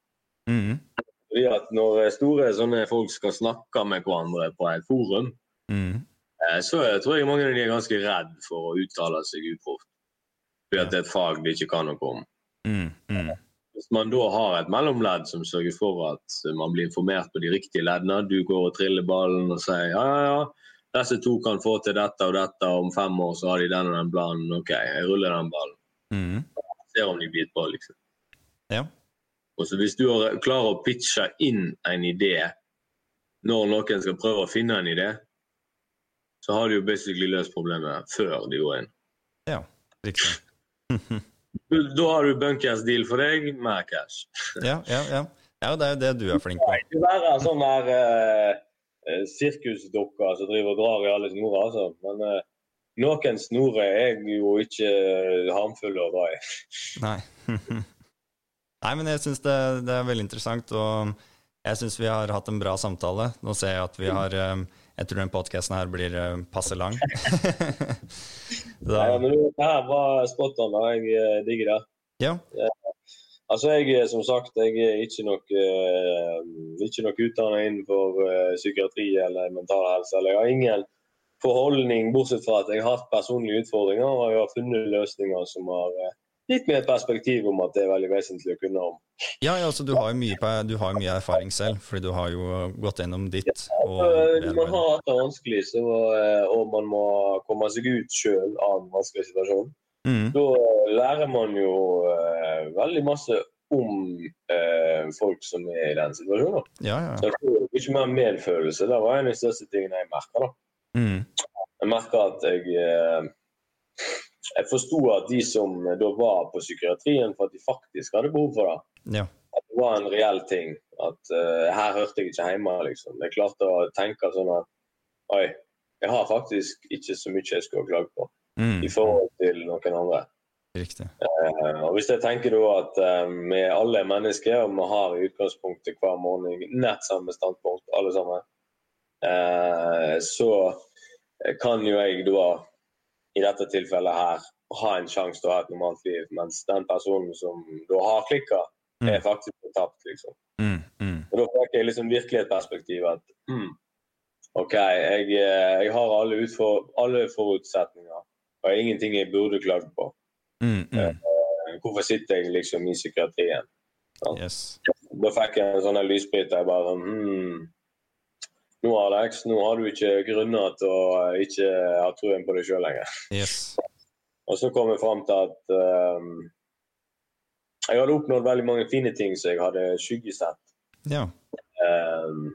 Fordi at Når store sånne folk skal snakke med hverandre på et forum, mm. uh, så tror jeg mange av de er ganske redd for å uttale seg uproft. Fordi at det er et fag de ikke kan noe om. Mm. mm. Hvis man da har et mellomledd som sørger for at man blir informert på de riktige leddene, du går og triller ballen og sier ja, ja, ja, disse to kan få til dette og dette, og om fem år så har de den og den planen. OK, jeg ruller den ballen. Mm. Ser om de biter på, liksom. Ja. Og så Hvis du klarer å pitche inn en idé når noen skal prøve å finne en idé, så har du jo basically løst problemet før de går inn. Ja, riktig. (laughs) Da har du bunkers deal for deg med cash. (laughs) ja, ja, ja. ja, det er jo det du er flink på. Ikke en sånn der uh, sirkusdukker som driver og drar i alle snorer, altså. Men uh, noen snorer er jo ikke harmfulle å dra i. Nei. (laughs) Nei, men jeg syns det, det, er veldig interessant, og jeg syns vi har hatt en bra samtale. Nå ser jeg at vi har um, jeg tror den podkasten her blir uh, passe lang. (laughs) Nei, men det her var spot on. Jeg uh, digger det. Ja. Altså, jeg som sagt, jeg er ikke nok, ikke nok utdannet innenfor psykiatri eller mental helse. Eller jeg har ingen forholdning, bortsett fra at jeg har hatt personlige utfordringer og jeg har funnet løsninger som har litt mer perspektiv om at det er veldig vesentlig å kunne om. Ja, ja altså, du har jo mye, har mye, erfaring selv, fordi du har jo gått gjennom ditt. Og, ja, man har hatt det vanskelig, så, eh, og man må komme seg ut sjøl av en vanskelig situasjon. Mm. Da lærer man jo uh, veldig masse om uh, folk som er i den situasjonen. Ja, ja. Så jeg får ikke mer medfølelse. Det var en av de største tingene jeg merka. Mm. Jeg merka at jeg uh, jeg forsto at de som da var på psykiatrien for at de faktisk hadde behov for det, ja. at det var en reell ting. At uh, her hørte jeg ikke hjemme. liksom. Jeg klarte å tenke sånn at oi, jeg har faktisk ikke så mye jeg skulle ha klagd på mm. i forhold til noen andre. Riktig. Uh, og Hvis jeg tenker da at uh, vi alle er mennesker, og vi har i utgangspunktet hver morgen nett samme standpunkt, alle sammen, så kan jo jeg da i dette tilfellet her ha en sjanse til å ha et normalt liv, mens den personen som da har klikka, mm. er faktisk tapt, liksom. Mm, mm. Og Da fikk jeg liksom virkelig et perspektiv at mm, OK, jeg, eh, jeg har alle, utfor, alle, forutsetninger, og ingenting jeg burde klagd på. Mm, mm. Eh, hvorfor sitter jeg liksom i psykiatrien? Yes. Da fikk jeg en sånn lysbryter. Jeg bare hmm, nå Alex, nå har du ikke grunner til å eh, ikke ha troen på deg sjøl lenger. Yes. Og så kom jeg fram til at um, jeg hadde oppnådd veldig mange fine ting som jeg hadde skyggesett ja. um,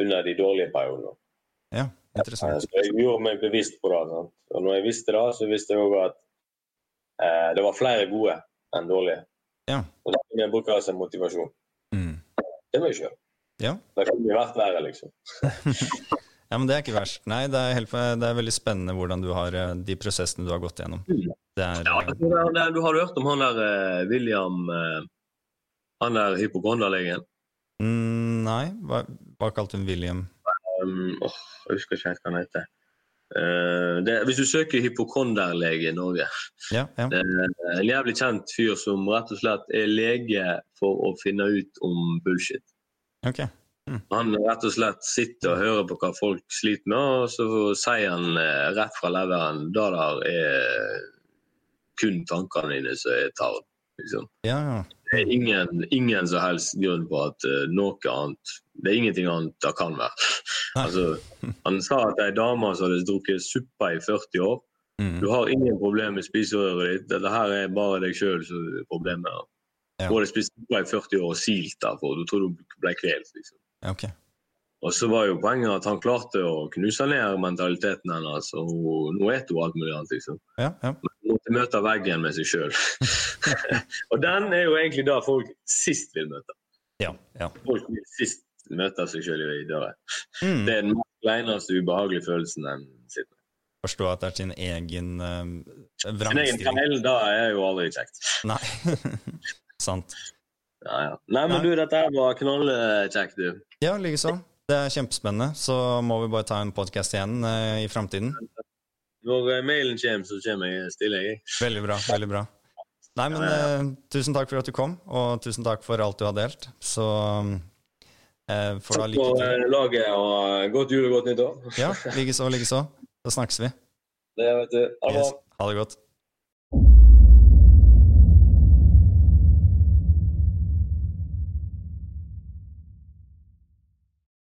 under de dårlige periodene. Ja, interessant. Så jeg gjorde meg bevisst på det. Sant? Og når jeg visste det, så visste jeg òg at uh, det var flere gode enn dårlige. Ja. Og da bruker jeg som motivasjon. Mm. Det må jeg gjøre. Ja. Det kan bli verdt verre, liksom. (laughs) ja, men det er ikke verst. Nei, det er, helt, det er, veldig spennende hvordan du har eh, de prosessene du har gått gjennom. Mm. Det er, ja, det, du har hørt om han der uh, William uh, Han der hypokonderlegen? Mm, nei, hva, hva kalte hun William? Um, oh, jeg husker ikke helt hva han heter. Uh, det, hvis du søker hypokonderlege i Norge ja, ja. Det er En jævlig kjent fyr som rett og slett er lege for å finne ut om bullshit. Okay. Mm. Han rett og slett sitter og hører på hva folk sliter med, og så sier han eh, rett fra leveren da der er kun tankene dine som er tard. Liksom. Ja, ja. Det er ingen, ingen som helst grunn på at uh, noe annet Det er ingenting annet det kan være. (laughs) altså, han sa at ei dame som hadde drukket suppe i 40 år mm. Du har ingen problemer med spiserøret ditt. Dette her er bare deg sjøl som er problemet. Ja. Både spiste i 40 år og silt derfor. Du tror du ble kvelt. Liksom. Okay. Og så var jo poenget at han klarte å knuse ned mentaliteten hennes, og nå spiser hun alt mulig annet, liksom. Ja, ja. Men hun måtte møte veggen med seg sjøl. (laughs) og den er jo egentlig det folk sist vil møte. Ja, ja. Folk vil sist møte seg sjøl i døra. Mm. Det er den eneste ubehagelige følelsen en sitter med. Forstå at det er sin egen uh, Sin egen feil, da er jo aldri kjekt. Nei. (laughs) Sant. Ja, ja. Nei, men du, dette her var knallkjekt, du. Ja, likeså. Det er kjempespennende. Så må vi bare ta en podkast igjen eh, i framtiden. Når uh, mailen kommer, så kommer jeg stille, jeg. Veldig bra. Veldig bra. Nei, men eh, tusen takk for at du kom, og tusen takk for alt du har delt. Så får du ha lykke til. Takk for laget, og godt jul og godt nyttår. ja, (laughs) likeså, likeså. Da snakkes vi. Det vet du. Ha det. Yes. Ha det godt.